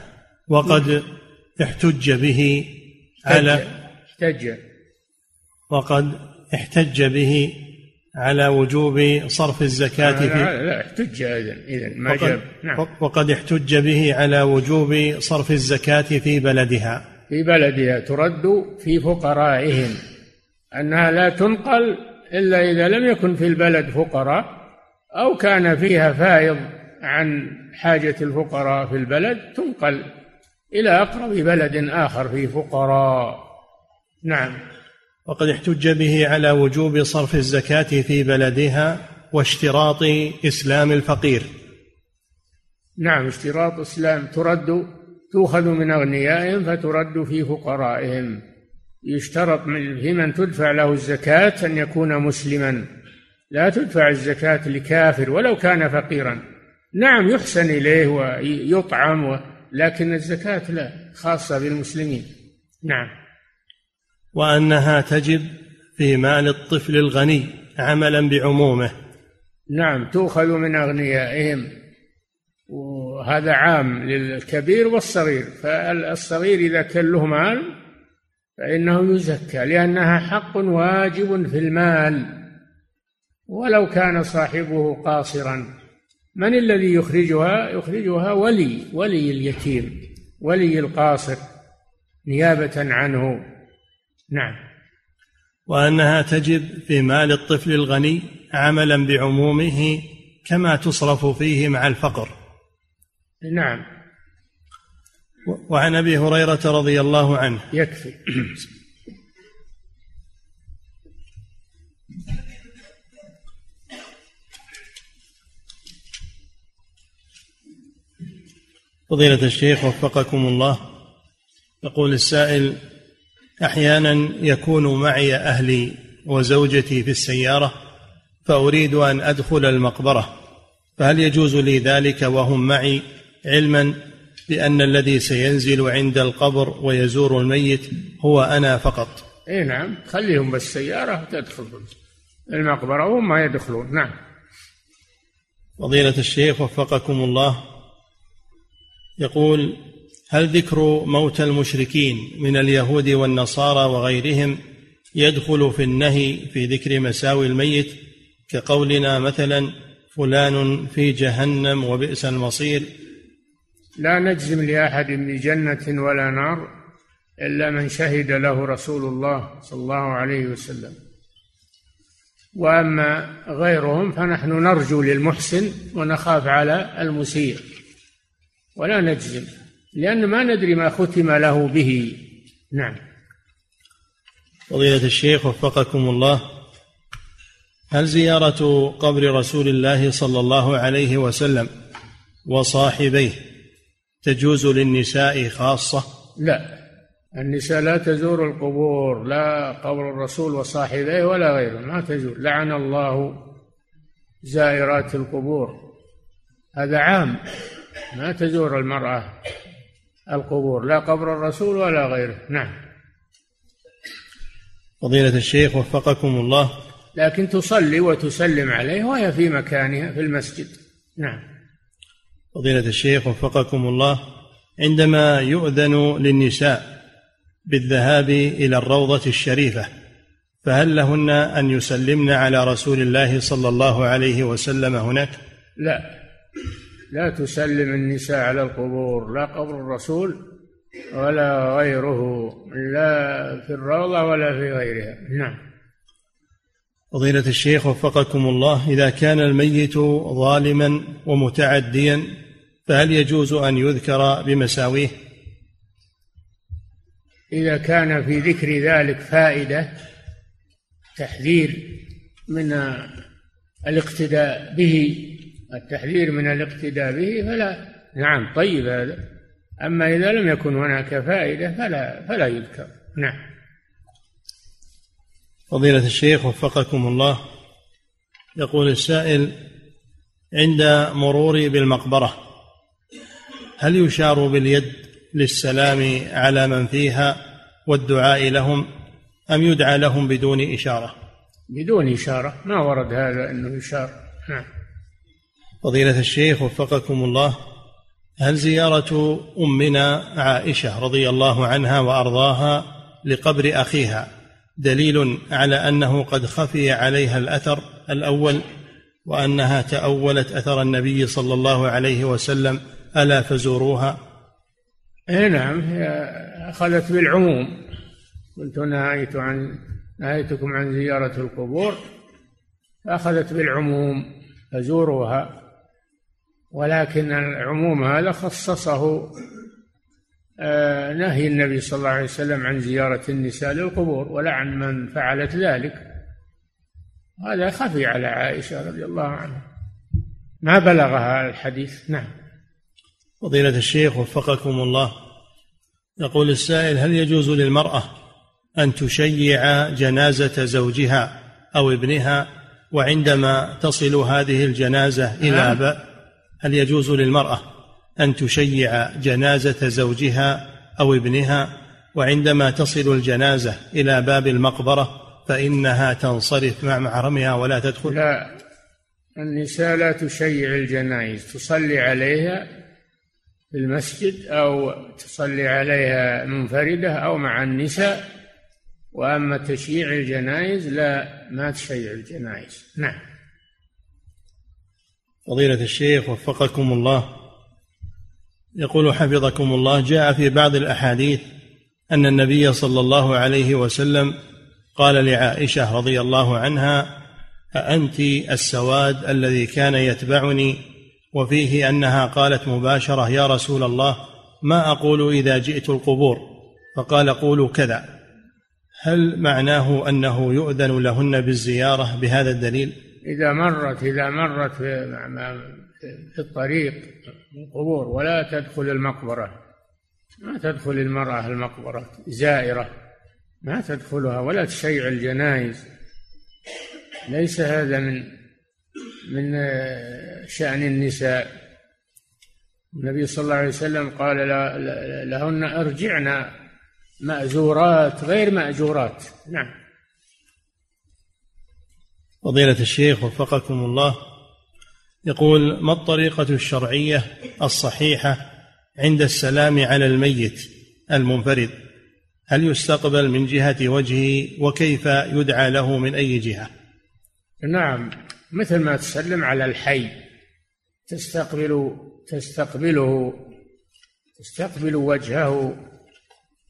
وقد احتج به على احتج. وقد احتج به على وجوب صرف الزكاة في لا, لا احتج إذا ما وقد, جاب. نعم. وقد احتج به على وجوب صرف الزكاة في بلدها. في بلدها ترد في فقرائهم. أنها لا تنقل إلا إذا لم يكن في البلد فقراء أو كان فيها فائض عن حاجة الفقراء في البلد تنقل إلى أقرب بلد آخر فيه فقراء. نعم. وقد احتج به على وجوب صرف الزكاة في بلدها واشتراط إسلام الفقير. نعم اشتراط إسلام ترد تؤخذ من أغنيائهم فترد في فقرائهم. يشترط في من تدفع له الزكاة أن يكون مسلما. لا تدفع الزكاة لكافر ولو كان فقيرا. نعم يحسن إليه ويطعم لكن الزكاة لا خاصة بالمسلمين. نعم. وأنها تجب في مال الطفل الغني عملا بعمومه. نعم تؤخذ من أغنيائهم. وهذا عام للكبير والصغير. فالصغير إذا كان له مال فإنه يزكى لأنها حق واجب في المال. ولو كان صاحبه قاصرا. من الذي يخرجها؟ يخرجها ولي ولي اليتيم ولي القاصر نيابة عنه. نعم. وأنها تجب في مال الطفل الغني عملا بعمومه كما تصرف فيه مع الفقر. نعم. وعن أبي هريرة رضي الله عنه. يكفي. فضيلة الشيخ وفقكم الله. يقول السائل أحيانا يكون معي أهلي وزوجتي في السيارة فأريد أن أدخل المقبرة فهل يجوز لي ذلك وهم معي؟ علما بأن الذي سينزل عند القبر ويزور الميت هو أنا فقط. إي نعم خليهم بالسيارة تدخل المقبرة وهم ما يدخلون نعم. فضيلة الشيخ وفقكم الله يقول هل ذكر موت المشركين من اليهود والنصارى وغيرهم يدخل في النهي في ذكر مساوي الميت؟ كقولنا مثلا فلان في جهنم وبئس المصير. لا نجزم لأحد بجنة ولا نار إلا من شهد له رسول الله صلى الله عليه وسلم. وأما غيرهم فنحن نرجو للمحسن ونخاف على المسيء. ولا نجزم لأن ما ندري ما ختم له به. نعم. فضيلة الشيخ وفقكم الله هل زيارة قبر رسول الله صلى الله عليه وسلم وصاحبيه تجوز للنساء خاصة؟ لا. النساء لا تزور القبور لا قبر الرسول وصاحبيه ولا غيره ما تزور. لعن الله زائرات القبور. هذا عام. ما تزور المرأة القبور لا قبر الرسول ولا غيره. نعم. فضيلة الشيخ وفقكم الله. لكن تصلي وتسلم عليه وهي في مكانها في المسجد. نعم. فضيلة الشيخ وفقكم الله. عندما يؤذن للنساء بالذهاب إلى الروضة الشريفة فهل لهن أن يسلمن على رسول الله صلى الله عليه وسلم هناك؟ لا. لا تسلم النساء على القبور لا قبر الرسول ولا غيره لا في الروضة ولا في غيرها نعم فضيلة الشيخ وفقكم الله إذا كان الميت ظالما ومتعديا فهل يجوز أن يذكر بمساويه؟ إذا كان في ذكر ذلك فائدة تحذير من الاقتداء به التحذير من الاقتداء به فلا نعم طيب هذا. أما إذا لم يكن هناك فائدة فلا فلا يذكر. نعم. فضيلة الشيخ وفقكم الله. يقول السائل عند مروري بالمقبرة هل يشار باليد للسلام على من فيها والدعاء لهم أم يدعى لهم بدون إشارة؟ بدون إشارة. ما ورد هذا أنه يشار. نعم. فضيلة الشيخ وفقكم الله هل زيارة أمنا عائشة رضي الله عنها وأرضاها لقبر أخيها دليل على أنه قد خفي عليها الأثر الأول وأنها تأولت أثر النبي صلى الله عليه وسلم ألا فزوروها؟ اي نعم هي أخذت بالعموم. قلت نهيت عن نهيتكم عن زيارة القبور أخذت بالعموم فزوروها. ولكن العموم هذا خصصه آه، نهي النبي صلى الله عليه وسلم عن زيارة النساء للقبور ولعن من فعلت ذلك. هذا خفي على عائشة رضي الله عنها. ما بلغها الحديث؟ نعم. فضيلة الشيخ وفقكم الله. يقول السائل هل يجوز للمرأة أن تشيع جنازة زوجها أو ابنها وعندما تصل هذه الجنازة إلى نعم. هل يجوز للمرأة أن تشيع جنازة زوجها أو ابنها؟ وعندما تصل الجنازة إلى باب المقبرة فإنها تنصرف مع محرمها ولا تدخل؟ لا النساء لا تشيع الجنائز تصلي عليها في المسجد أو تصلي عليها منفردة أو مع النساء. وأما تشييع الجنائز لا ما تشيع الجنائز. نعم. فضيلة الشيخ وفقكم الله. يقول حفظكم الله جاء في بعض الأحاديث أن النبي صلى الله عليه وسلم قال لعائشة رضي الله عنها أأنت السواد الذي كان يتبعني؟ وفيه أنها قالت مباشرة يا رسول الله ما أقول إذا جئت القبور؟ فقال قولوا كذا. هل معناه أنه يؤذن لهن بالزيارة بهذا الدليل؟ إذا مرت إذا مرت في, الطريق القبور ولا تدخل المقبرة. ما تدخل المرأة المقبرة زائرة. ما تدخلها ولا تشيع الجنائز ليس هذا من من شأن النساء. النبي صلى الله عليه وسلم قال لهن ارجعن مأزورات غير مأجورات. نعم. فضيلة الشيخ وفقكم الله يقول ما الطريقة الشرعية الصحيحة عند السلام على الميت المنفرد؟ هل يستقبل من جهة وجهه وكيف يدعى له من أي جهة؟ نعم مثل ما تسلم على الحي تستقبل تستقبله تستقبل وجهه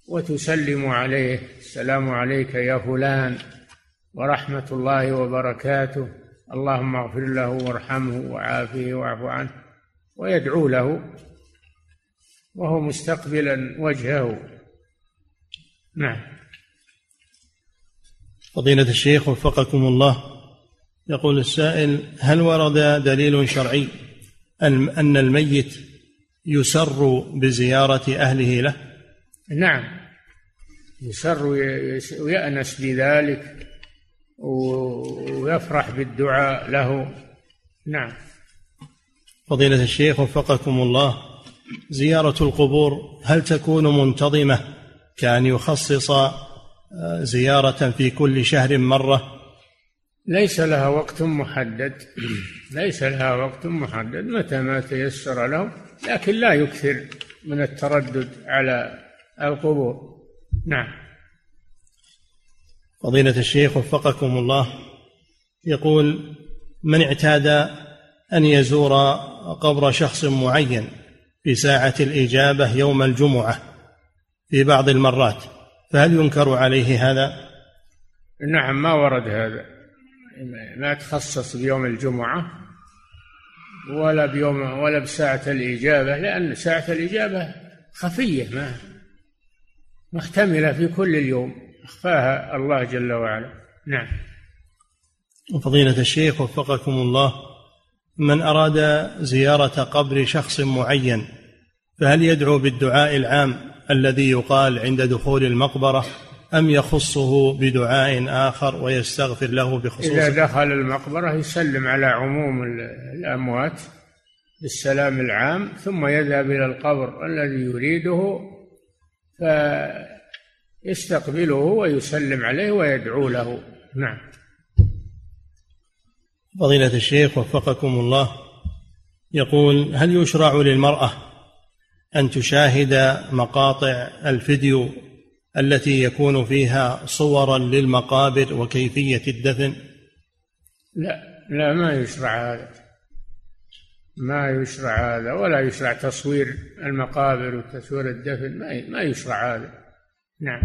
وتسلم عليه السلام عليك يا فلان ورحمة الله وبركاته. اللهم اغفر له وارحمه وعافه واعف عنه ويدعو له وهو مستقبلا وجهه. نعم. فضيلة الشيخ وفقكم الله يقول السائل هل ورد دليل شرعي أن الميت يسر بزيارة أهله له؟ نعم. يسر ويأنس بذلك. ويفرح بالدعاء له. نعم. فضيلة الشيخ وفقكم الله زيارة القبور هل تكون منتظمة؟ كأن يخصص آه، زيارة في كل شهر مرة؟ ليس لها وقت محدد. ليس لها وقت محدد متى ما تيسر له لكن لا يكثر من التردد على القبور. نعم. فضيلة الشيخ وفقكم الله يقول من اعتاد أن يزور قبر شخص معين في ساعة الإجابة يوم الجمعة في بعض المرات فهل ينكر عليه هذا؟ نعم ما ورد هذا ما تخصص بيوم الجمعة ولا بيوم ولا بساعة الإجابة لأن ساعة الإجابة خفية ما محتملة في كل اليوم أخفاها الله جل وعلا. نعم. فضيلة الشيخ وفقكم الله من أراد زيارة قبر شخص معين فهل يدعو بالدعاء العام الذي يقال عند دخول المقبرة أم يخصه بدعاء آخر ويستغفر له بخصوصه؟ إذا دخل المقبرة يسلم على عموم الأموات بالسلام العام ثم يذهب إلى القبر الذي يريده فيستقبله ويسلم عليه ويدعو له. نعم. فضيلة الشيخ وفقكم الله يقول هل يشرع للمرأة أن تشاهد مقاطع الفيديو التي يكون فيها صورا للمقابر وكيفية الدفن؟ لا لا ما يشرع هذا. ما يشرع هذا ولا يشرع تصوير المقابر وتصوير الدفن ما ما يشرع هذا. نعم.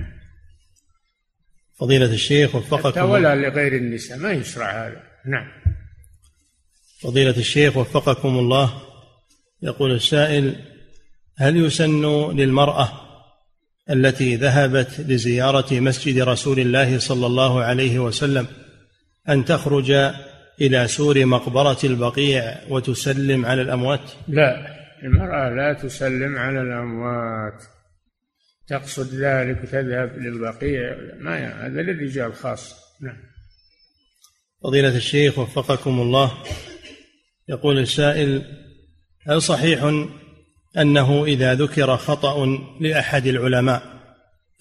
فضيلة الشيخ وفقكم ولا لغير النساء ما يشرع هذا. نعم. فضيلة الشيخ وفقكم الله يقول السائل هل يسن للمرأة التي ذهبت لزيارة مسجد رسول الله صلى الله عليه وسلم أن تخرج إلى سور مقبرة البقيع وتسلم على الأموات؟ لا المرأة لا تسلم على الأموات. تقصد ذلك وتذهب للبقيع ما هذا للرجال خاص نعم. فضيلة الشيخ وفقكم الله يقول السائل هل صحيح أنه إذا ذكر خطأ لأحد العلماء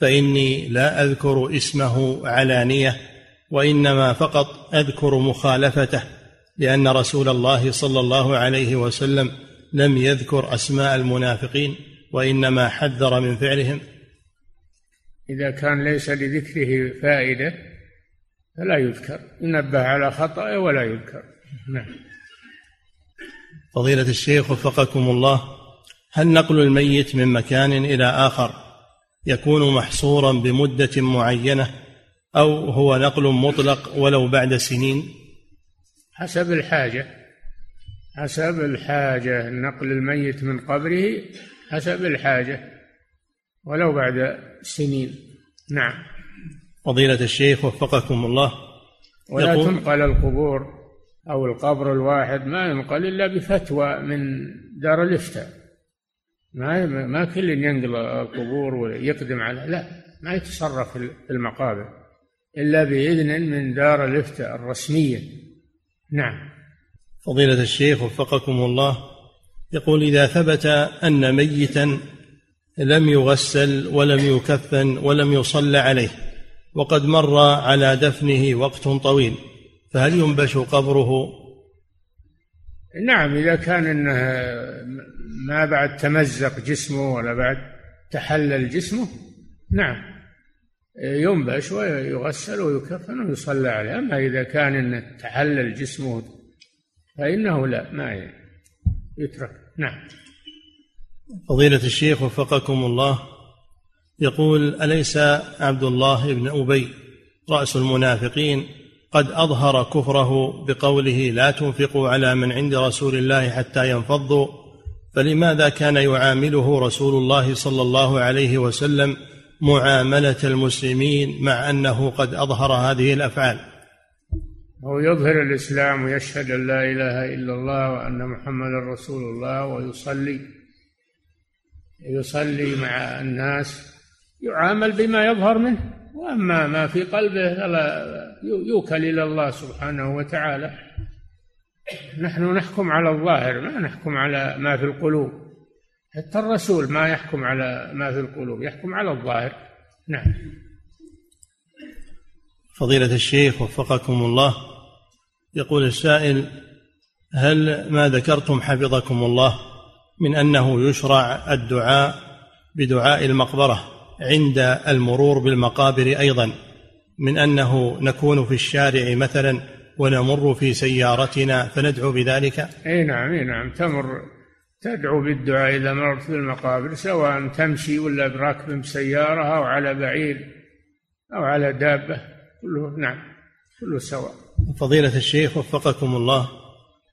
فإني لا أذكر اسمه علانيه وإنما فقط أذكر مخالفته لأن رسول الله صلى الله عليه وسلم لم يذكر أسماء المنافقين وإنما حذر من فعلهم؟ إذا كان ليس لذكره فائدة فلا يذكر ينبه على خطأه ولا يذكر. نعم. فضيلة الشيخ وفقكم الله هل نقل الميت من مكان إلى آخر يكون محصورا بمدة معينة أو هو نقل مطلق ولو بعد سنين؟ حسب الحاجة. حسب الحاجة نقل الميت من قبره حسب الحاجة. ولو بعد سنين. نعم. فضيلة الشيخ وفقكم الله. ولا تنقل القبور أو القبر الواحد ما ينقل إلا بفتوى من دار الإفتاء. ما ما كل ينقل القبور ويقدم على لا ما يتصرف في المقابر. إلا بإذن من دار الإفتاء الرسمية. نعم. فضيلة الشيخ وفقكم الله. يقول إذا ثبت أن ميتا لم يغسل ولم يكفن ولم يصلى عليه وقد مر على دفنه وقت طويل فهل ينبش قبره؟ نعم إذا كان إنه ما بعد تمزق جسمه ولا بعد تحلل جسمه نعم ينبش ويغسل ويكفن ويصلى عليه. أما إذا كان إنه تحلل جسمه فإنه لا ما يترك. نعم. فضيلة الشيخ وفقكم الله يقول أليس عبد الله بن أبي رأس المنافقين قد أظهر كفره بقوله لا تنفقوا على من عند رسول الله حتى ينفضوا؟ فلماذا كان يعامله رسول الله صلى الله عليه وسلم معاملة المسلمين مع أنه قد أظهر هذه الأفعال؟ هو يظهر الإسلام ويشهد أن لا إله إلا الله وأن محمدا رسول الله ويصلي. يصلي مع الناس يعامل بما يظهر منه. وأما ما في قلبه فلا يوكل إلى الله سبحانه وتعالى. نحن نحكم على الظاهر ما نحكم على ما في القلوب. حتى الرسول ما يحكم على ما في القلوب يحكم على الظاهر. نعم. فضيلة الشيخ وفقكم الله. يقول السائل هل ما ذكرتم حفظكم الله؟ من أنه يشرع الدعاء بدعاء المقبرة عند المرور بالمقابر أيضا من أنه نكون في الشارع مثلا ونمر في سيارتنا فندعو بذلك؟ إي نعم إي نعم. تمر تدعو بالدعاء إذا مررت بالمقابر سواء تمشي ولا براكب سيارة أو على بعير أو على دابة كله نعم كله سواء. فضيلة الشيخ وفقكم الله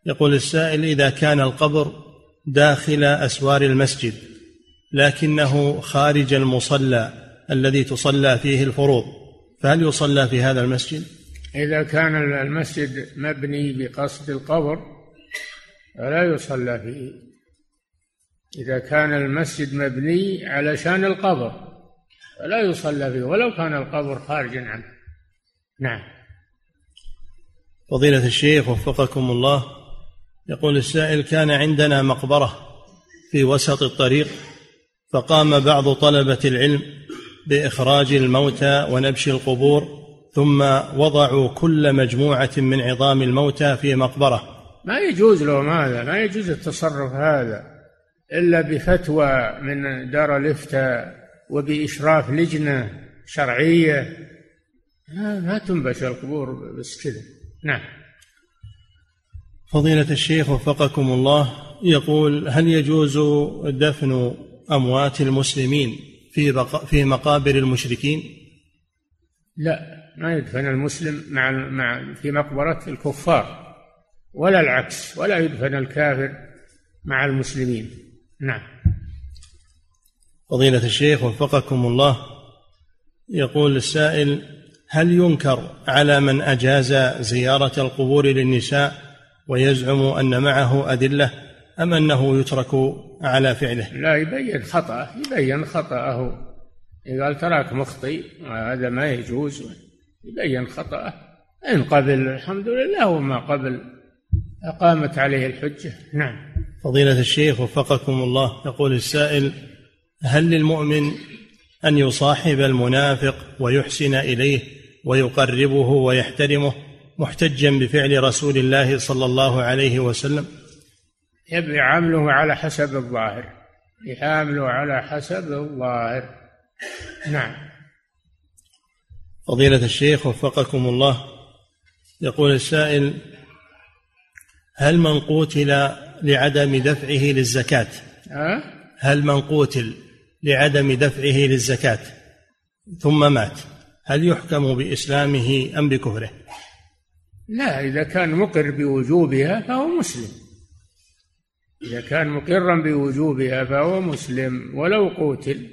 يقول السائل إذا كان القبر داخل أسوار المسجد لكنه خارج المصلى الذي تصلى فيه الفروض. فهل يصلى في هذا المسجد؟ إذا كان المسجد مبني بقصد القبر فلا يصلى فيه. إذا كان المسجد مبني علشان القبر فلا يصلى فيه ولو كان القبر خارجا عنه. نعم. فضيلة الشيخ وفقكم الله. يقول السائل كان عندنا مقبرة في وسط الطريق فقام بعض طلبة العلم بإخراج الموتى ونبش القبور ثم وضعوا كل مجموعة من عظام الموتى في مقبرة. ما يجوز لهم هذا ما يجوز التصرف هذا إلا بفتوى من دار الإفتاء وبإشراف لجنة شرعية. ما تنبش القبور بس كذا. نعم. فضيلة الشيخ وفقكم الله يقول هل يجوز دفن أموات المسلمين في في مقابر المشركين؟ لا ما يدفن المسلم مع مع في مقبرة الكفار ولا العكس ولا يدفن الكافر مع المسلمين نعم فضيلة الشيخ وفقكم الله يقول السائل هل ينكر على من أجاز زيارة القبور للنساء ويزعم أن معه أدلة أم أنه يترك على فعله. لا يبين خطأه يبين خطأه. قال تراك مخطئ هذا ما يجوز. يبين خطأه. إن قبل الحمد لله وما قبل. أقامت عليه الحجة. نعم. فضيلة الشيخ وفقكم الله يقول السائل هل للمؤمن أن يصاحب المنافق ويحسن إليه ويقربه ويحترمه؟ محتجا بفعل رسول الله صلى الله عليه وسلم. يبقى عمله على حسب الظاهر. يعامله على حسب الظاهر. نعم. فضيلة الشيخ وفقكم الله يقول السائل هل من قوتل لعدم دفعه للزكاة؟ هل من قوتل لعدم دفعه للزكاة ثم مات؟ هل يحكم بإسلامه أم بكفره؟ لا إذا كان مقر بوجوبها فهو مسلم. إذا كان مقرا بوجوبها فهو مسلم ولو قوتل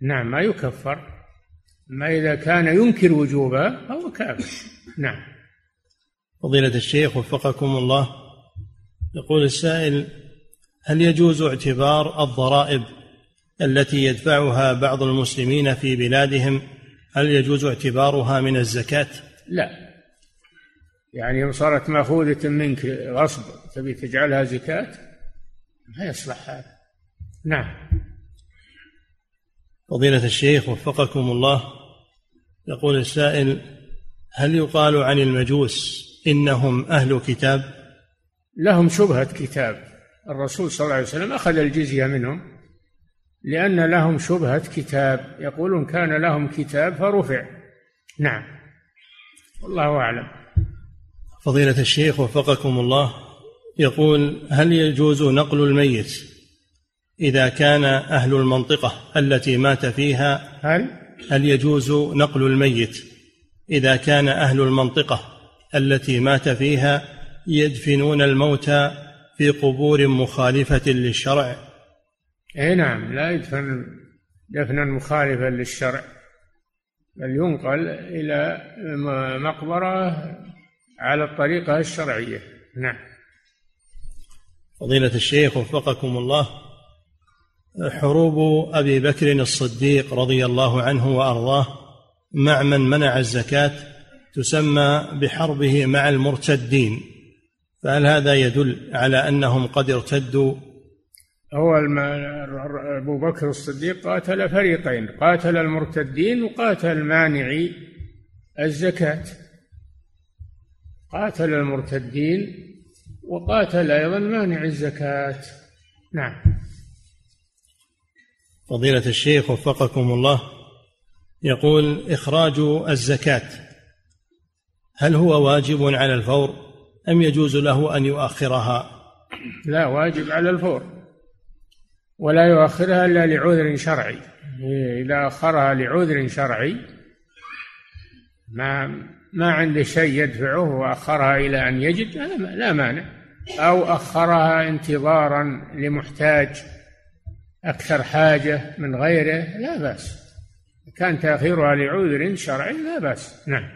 نعم ما يكفر. أما إذا كان ينكر وجوبها فهو كافر. نعم. فضيلة الشيخ وفقكم الله. يقول السائل هل يجوز اعتبار الضرائب التي يدفعها بعض المسلمين في بلادهم؟ هل يجوز اعتبارها من الزكاة؟ لا. يعني صارت مأخوذة منك غصب تبي تجعلها زكاة ما يصلح هذا. نعم. فضيلة الشيخ وفقكم الله يقول السائل هل يقال عن المجوس إنهم أهل كتاب؟ لهم شبهة كتاب. الرسول صلى الله عليه وسلم أخذ الجزية منهم لأن لهم شبهة كتاب. يقولون كان لهم كتاب فرفع. نعم. والله أعلم. فضيلة الشيخ وفقكم الله يقول هل يجوز نقل الميت إذا كان أهل المنطقة التي مات فيها؟ هل؟ هل يجوز نقل الميت إذا كان أهل المنطقة التي مات فيها يدفنون الموتى في قبور مخالفة للشرع؟ إي نعم لا يدفن دفنا مخالفا للشرع بل ينقل إلى مقبرة على الطريقة الشرعية. نعم. فضيلة الشيخ وفقكم الله حروب أبي بكر الصديق رضي الله عنه وأرضاه مع من منع الزكاة تسمى بحربه مع المرتدين. فهل هذا يدل على أنهم قد ارتدوا؟ هو أبو بكر الصديق قاتل فريقين قاتل المرتدين وقاتل مانعي الزكاة. قاتل المرتدين وقاتل أيضا مانع الزكاة. نعم. فضيلة الشيخ وفقكم الله يقول إخراج الزكاة هل هو واجب على الفور أم يجوز له أن يؤخرها؟ لا واجب على الفور ولا يؤخرها إلا لعذر شرعي. إذا أخرها لعذر شرعي ما ما عنده شيء يدفعه وأخرها إلى أن يجد لا مانع. أو أخرها انتظارا لمحتاج أكثر حاجة من غيره لا بأس. كان تأخيرها لعذر شرعي لا بأس. نعم.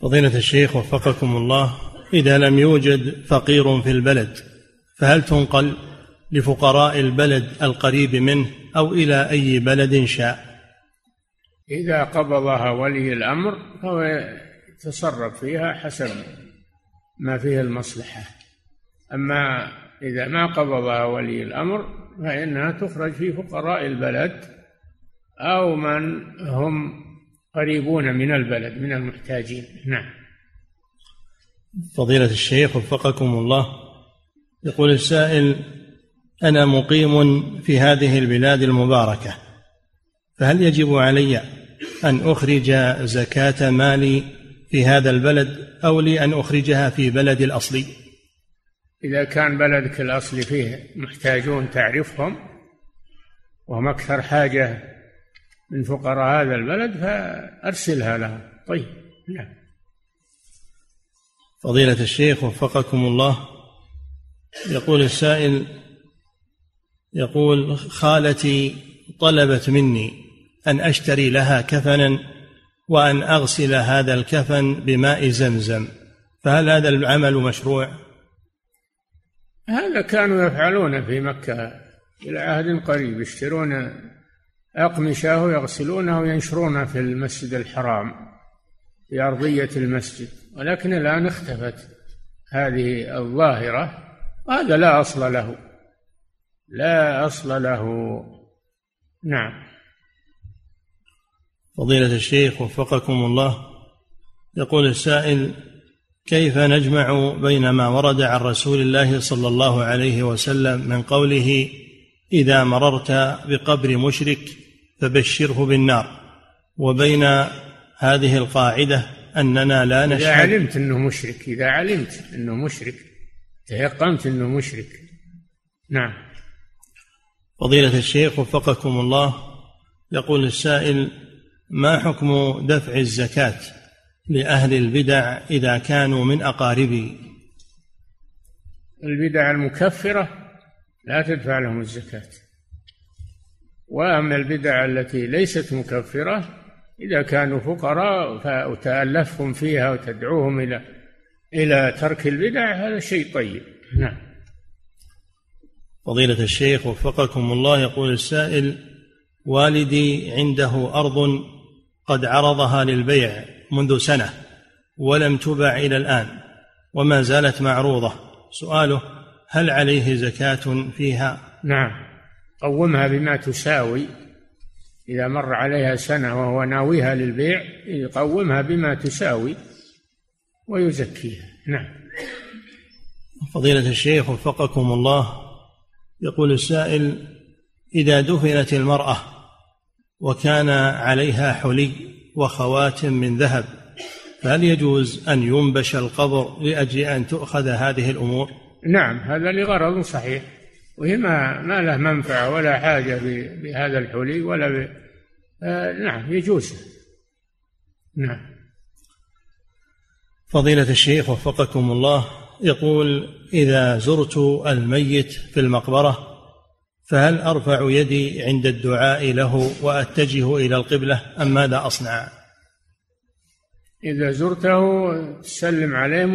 فضيلة الشيخ وفقكم الله إذا لم يوجد فقير في البلد فهل تنقل لفقراء البلد القريب منه أو إلى أي بلد شاء؟ إذا قبضها ولي الأمر فهو يتصرف فيها حسب ما فيه المصلحة. أما إذا ما قبضها ولي الأمر فإنها تخرج في فقراء البلد أو من هم قريبون من البلد من المحتاجين. نعم. فضيلة الشيخ وفقكم الله يقول السائل أنا مقيم في هذه البلاد المباركة فهل يجب علي أن أخرج زكاة مالي في هذا البلد أو لي ان أخرجها في بلدي الأصلي. إذا كان بلدك الأصلي فيه محتاجون تعرفهم وهم أكثر حاجة من فقراء هذا البلد فأرسلها لهم. طيب نعم. فضيلة الشيخ وفقكم الله يقول السائل يقول خالتي طلبت مني أن أشتري لها كفنا وأن أغسل هذا الكفن بماء زمزم. فهل هذا العمل مشروع؟ هذا كانوا يفعلون في مكة إلى عهد قريب يشترون أقمشة ويغسلونها وينشرونها في المسجد الحرام في أرضية المسجد. ولكن الآن اختفت هذه الظاهرة وهذا لا أصل له. لا أصل له. نعم. فضيلة الشيخ وفقكم الله يقول السائل كيف نجمع بين ما ورد عن رسول الله صلى الله عليه وسلم من قوله إذا مررت بقبر مشرك فبشره بالنار وبين هذه القاعدة أننا لا نشهد. إذا علمت أنه مشرك إذا علمت أنه مشرك تيقنت أنه مشرك. نعم. فضيلة الشيخ وفقكم الله يقول السائل ما حكم دفع الزكاة لأهل البدع إذا كانوا من أقاربي؟ البدع المكفرة لا تدفع لهم الزكاة. وأما البدع التي ليست مكفرة إذا كانوا فقراء وتألفهم فيها وتدعوهم إلى إلى ترك البدع هذا شيء طيب. نعم. فضيلة الشيخ وفقكم الله يقول السائل والدي عنده أرض قد عرضها للبيع منذ سنة ولم تبع إلى الآن وما زالت معروضة. سؤاله هل عليه زكاة فيها؟ نعم. قومها بما تساوي. إذا مر عليها سنة وهو ناويها للبيع يقومها بما تساوي ويزكيها. نعم. فضيلة الشيخ وفقكم الله يقول السائل إذا دفنت المرأة وكان عليها حلي وخواتم من ذهب فهل يجوز أن ينبش القبر لأجل أن تؤخذ هذه الأمور؟ نعم هذا لغرض صحيح وهي ما, ما له منفعة ولا حاجة بهذا الحلي ولا ب... آه نعم يجوز. نعم. فضيلة الشيخ وفقكم الله يقول إذا زرت الميت في المقبرة فهل أرفع يدي عند الدعاء له وأتجه إلى القبلة أم ماذا أصنع؟ إذا زرته تسلم عليه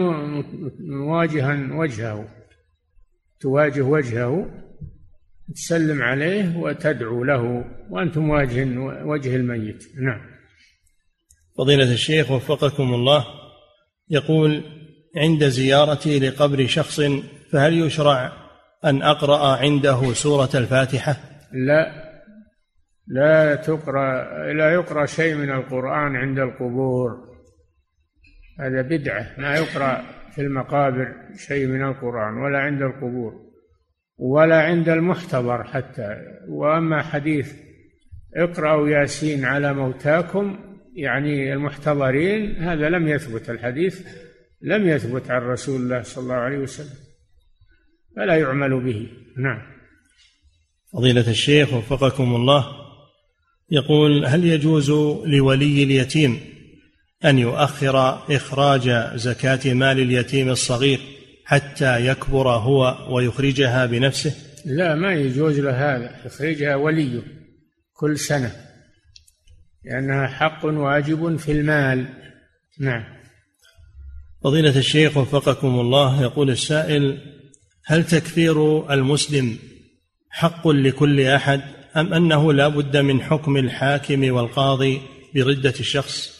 مواجها وجهه تواجه وجهه تسلم عليه وتدعو له وأنت مواجه وجه الميت. نعم. فضيلة الشيخ وفقكم الله يقول عند زيارتي لقبر شخص فهل يشرع أن أقرأ عنده سورة الفاتحة؟ لا. لا تقرأ لا يقرأ شيء من القرآن عند القبور. هذا بدعة. ما يقرأ في المقابر شيء من القرآن ولا عند القبور ولا عند المحتضر حتى. وأما حديث اقرأوا ياسين على موتاكم يعني المحتضرين هذا لم يثبت الحديث لم يثبت عن رسول الله صلى الله عليه وسلم. فلا يعمل به. نعم. فضيلة الشيخ وفقكم الله يقول هل يجوز لولي اليتيم أن يؤخر إخراج زكاة مال اليتيم الصغير حتى يكبر هو ويخرجها بنفسه؟ لا ما يجوز له هذا. يخرجها وليه كل سنة لأنها حق واجب في المال. نعم. فضيلة الشيخ وفقكم الله يقول السائل هل تكفير المسلم حق لكل أحد أم أنه لا بد من حكم الحاكم والقاضي بردة الشخص؟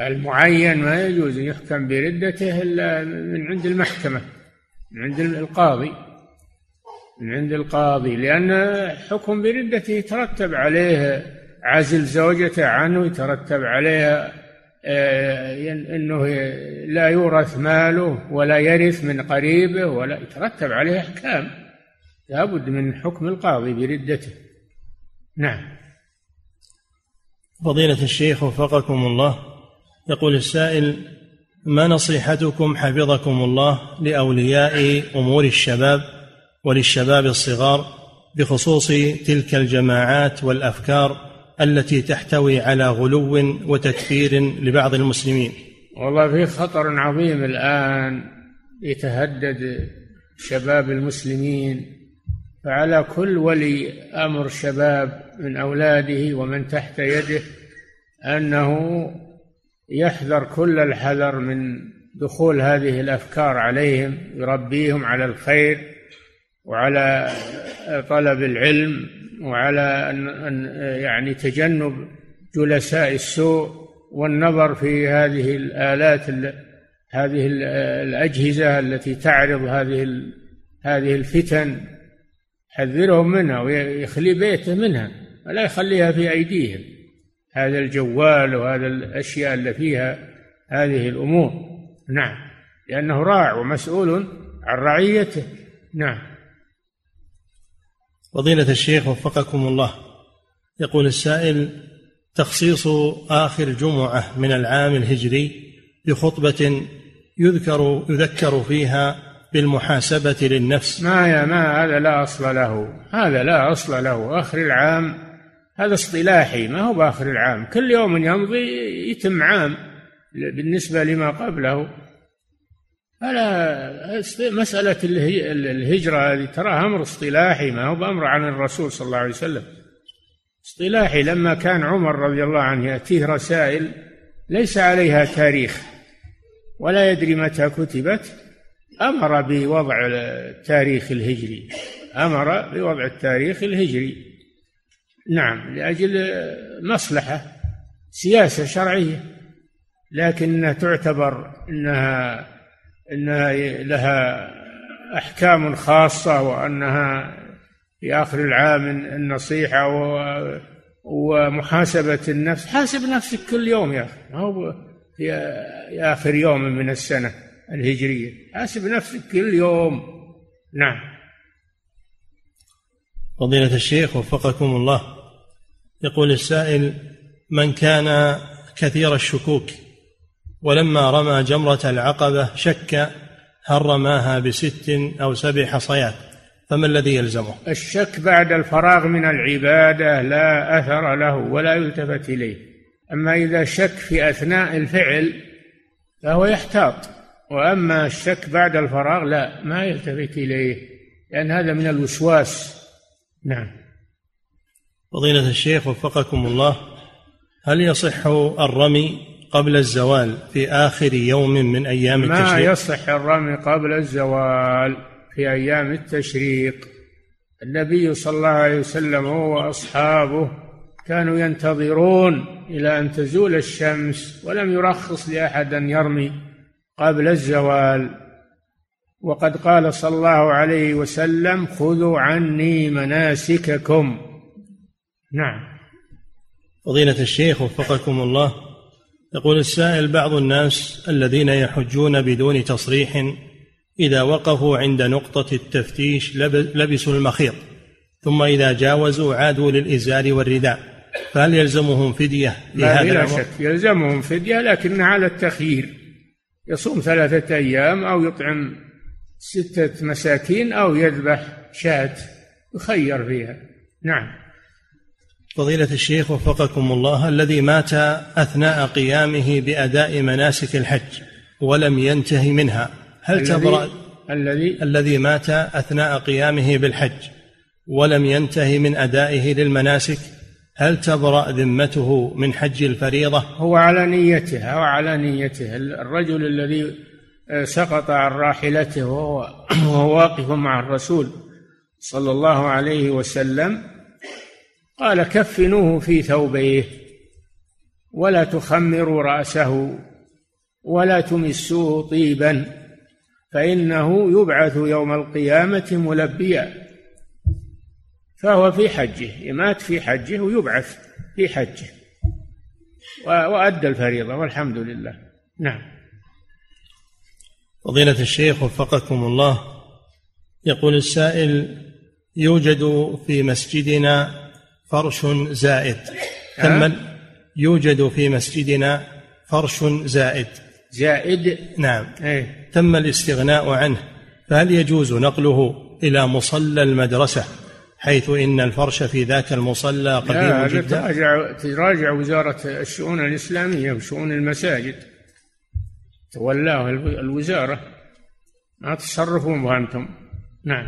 المعين ما يجوز يحكم بردته إلا من عند المحكمة من عند القاضي من عند القاضي لأن حكم بردته يترتب عليه عزل زوجته عنه يترتب عليه آه، إنه لا يورث ماله ولا يرث من قريبه ولا يترتب عليه أحكام. لابد من حكم القاضي بردته. نعم. فضيلة الشيخ وفقكم الله يقول السائل ما نصيحتكم حفظكم الله لأولياء أمور الشباب وللشباب الصغار بخصوص تلك الجماعات والأفكار التي تحتوي على غلو وتكفير لبعض المسلمين. والله في خطر عظيم الآن يتهدد شباب المسلمين فعلى كل ولي أمر شباب من أولاده ومن تحت يده أنه يحذر كل الحذر من دخول هذه الأفكار عليهم يربيهم على الخير وعلى طلب العلم وعلى ان يعني تجنب جلساء السوء والنظر في هذه الآلات هذه الأجهزة التي تعرض هذه هذه الفتن. حذرهم منها ويخلي بيته منها ولا يخليها في أيديهم. هذا الجوال وهذا الأشياء اللي فيها هذه الأمور. نعم لأنه راع ومسؤول عن رعيته. نعم. فضيلة الشيخ وفقكم الله. يقول السائل تخصيص آخر جمعة من العام الهجري بخطبة يذكر يذكر فيها بالمحاسبة للنفس. ما يا ما هذا لا أصل له. هذا لا أصل له. آخر العام هذا اصطلاحي ما هو بآخر العام. كل يوم يمضي يتم عام بالنسبة لما قبله. فلا مسألة الهجرة هذه تراها أمر اصطلاحي ما هو بأمر عن الرسول صلى الله عليه وسلم. اصطلاحي لما كان عمر رضي الله عنه يأتيه رسائل ليس عليها تاريخ ولا يدري متى كتبت أمر بوضع التاريخ الهجري. أمر بوضع التاريخ الهجري. نعم لأجل مصلحة سياسة شرعية لكنها تعتبر أنها أنها لها أحكام خاصة وأنها في آخر العام النصيحة ومحاسبة النفس. حاسب نفسك كل يوم يا ما هو في آخر يوم من السنة الهجرية. حاسب نفسك كل يوم. نعم. فضيلة الشيخ وفقكم الله. يقول السائل من كان كثير الشكوك ولما رمى جمرة العقبة شك هل رماها بست أو سبع حصيات فما الذي يلزمه؟ الشك بعد الفراغ من العبادة لا أثر له ولا يلتفت إليه. أما إذا شك في أثناء الفعل فهو يحتاط. وأما الشك بعد الفراغ لا ما يلتفت إليه لأن هذا من الوسواس. نعم. فضيلة الشيخ وفقكم الله هل يصح الرمي قبل الزوال في آخر يوم من أيام ما التشريق؟ ما يصح الرمي قبل الزوال في أيام التشريق. النبي صلى الله عليه وسلم هو وأصحابه كانوا ينتظرون إلى أن تزول الشمس ولم يرخص لأحد أن يرمي قبل الزوال. وقد قال صلى الله عليه وسلم خذوا عني مناسككم. نعم. فضيلة الشيخ وفقكم الله يقول السائل بعض الناس الذين يحجون بدون تصريح إذا وقفوا عند نقطة التفتيش لبسوا المخيط ثم إذا جاوزوا عادوا للإزار والرداء فهل يلزمهم فدية في لا هذا بلا شك يلزمهم فدية لكن على التخيير. يصوم ثلاثة أيام أو يطعم ستة مساكين أو يذبح شاة يخير فيها. نعم. فضيلة الشيخ وفقكم الله الذي مات أثناء قيامه بأداء مناسك الحج ولم ينتهي منها هل تبرأ؟ الذي الذي مات أثناء قيامه بالحج ولم ينتهي من أدائه للمناسك هل تبرأ ذمته من حج الفريضة؟ هو على نيته أو على نيته الرجل الذي آه، سقط عن راحلته وهو واقف مع الرسول صلى الله عليه وسلم قال كفنوه في ثوبيه ولا تخمروا رأسه ولا تمسوه طيبا فإنه يبعث يوم القيامة ملبيا فهو في حجه يمات في حجه ويبعث في حجه. وأدى الفريضة والحمد لله. نعم. فضيلة الشيخ وفقكم الله يقول السائل يوجد في مسجدنا فرش زائد. تم يوجد في مسجدنا فرش زائد. زائد؟ نعم. أي. تم الاستغناء عنه. فهل يجوز نقله إلى مصلى المدرسة حيث إن الفرش في ذاك المصلى قديم جدا؟ تراجع, تراجع وزارة الشؤون الإسلامية وشؤون المساجد. تولاه الوزارة. ما تصرفون وأنتم نعم.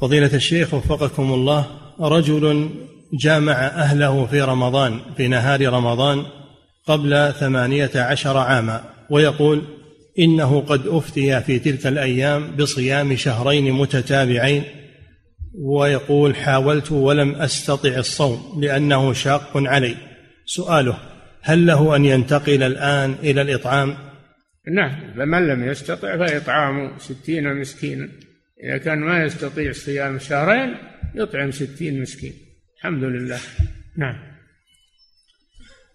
فضيلة الشيخ وفقكم الله رجل جامع أهله في رمضان في نهار رمضان قبل ثمانية عشر عاما ويقول إنه قد أفتي في تلك الأيام بصيام شهرين متتابعين ويقول حاولت ولم أستطع الصوم لأنه شاق علي. سؤاله هل له أن ينتقل الآن إلى الإطعام؟ نعم فمن لم يستطع فإطعام ستين مسكينا. إذا كان ما يستطيع صيام شهرين يطعم ستين مسكين. الحمد لله. نعم.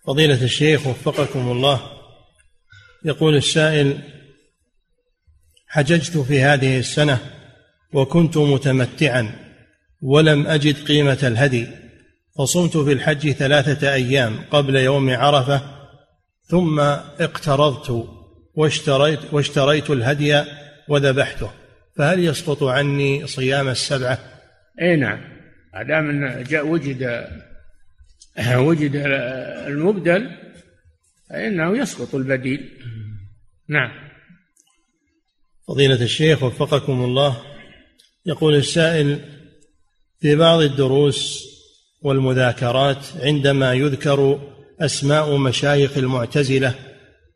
فضيلة الشيخ وفقكم الله يقول السائل حججت في هذه السنة وكنت متمتعا ولم أجد قيمة الهدي فصمت في الحج ثلاثة أيام قبل يوم عرفة ثم اقترضت واشتريت واشتريت الهدي وذبحته فهل يسقط عني صيام السبعة؟ أي نعم. ما دام جاء وجد وجد المبدل فإنه يسقط البديل. نعم. فضيلة الشيخ وفقكم الله يقول السائل في بعض الدروس والمذاكرات عندما يذكر أسماء مشايخ المعتزلة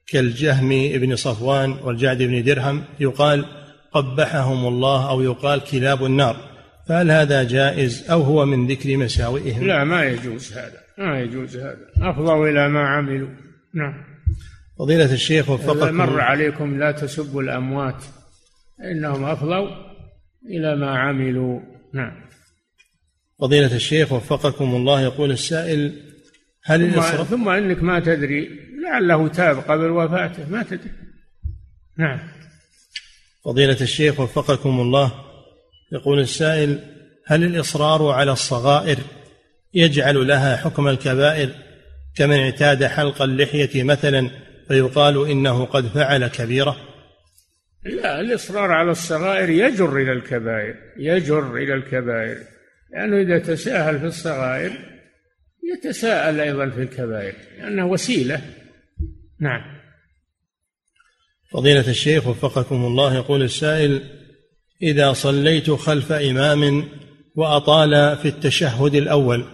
كالجهم بن صفوان والجعد بن درهم يقال قبحهم الله أو يقال كلاب النار. فهل هذا جائز أو هو من ذكر مساوئهم؟ لا ما يجوز هذا ما يجوز هذا. افضوا إلى ما عملوا. نعم. فضيلة الشيخ وفقكم. مر عليكم لا تسبوا الأموات إنهم أفضوا إلى ما عملوا. نعم. فضيلة الشيخ وفقكم الله يقول السائل هل ثم, الإصراف ثم إنك ما تدري لعله تاب قبل وفاته ما تدري. نعم. فضيلة الشيخ وفقكم الله يقول السائل هل الإصرار على الصغائر يجعل لها حكم الكبائر؟ كمن اعتاد حلق اللحية مثلا فيقال إنه قد فعل كبيرة. لا الإصرار على الصغائر يجر إلى الكبائر يجر إلى الكبائر. لأنه إذا تساهل في الصغائر يتساءل أيضا في الكبائر لأنه وسيلة. نعم. فضيلة الشيخ وفقكم الله يقول السائل إذا صليت خلف إمام وأطال في التشهد الأول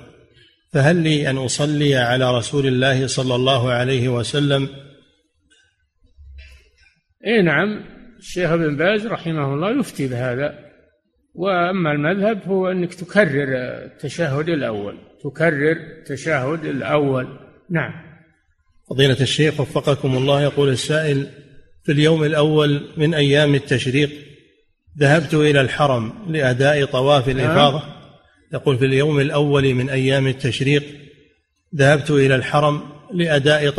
فهل لي أن أصلي على رسول الله صلى الله عليه وسلم؟ اي نعم الشيخ ابن باز رحمه الله يفتي بهذا. وأما المذهب هو أنك تكرر التشهد الأول تكرر التشهد الأول. نعم. فضيلة الشيخ وفقكم الله يقول السائل في اليوم الأول من أيام التشريق ذهبت إلى الحرم لأداء طواف الإفاضة. يقول في اليوم الأول من أيام التشريق ذهبت إلى الحرم لأداء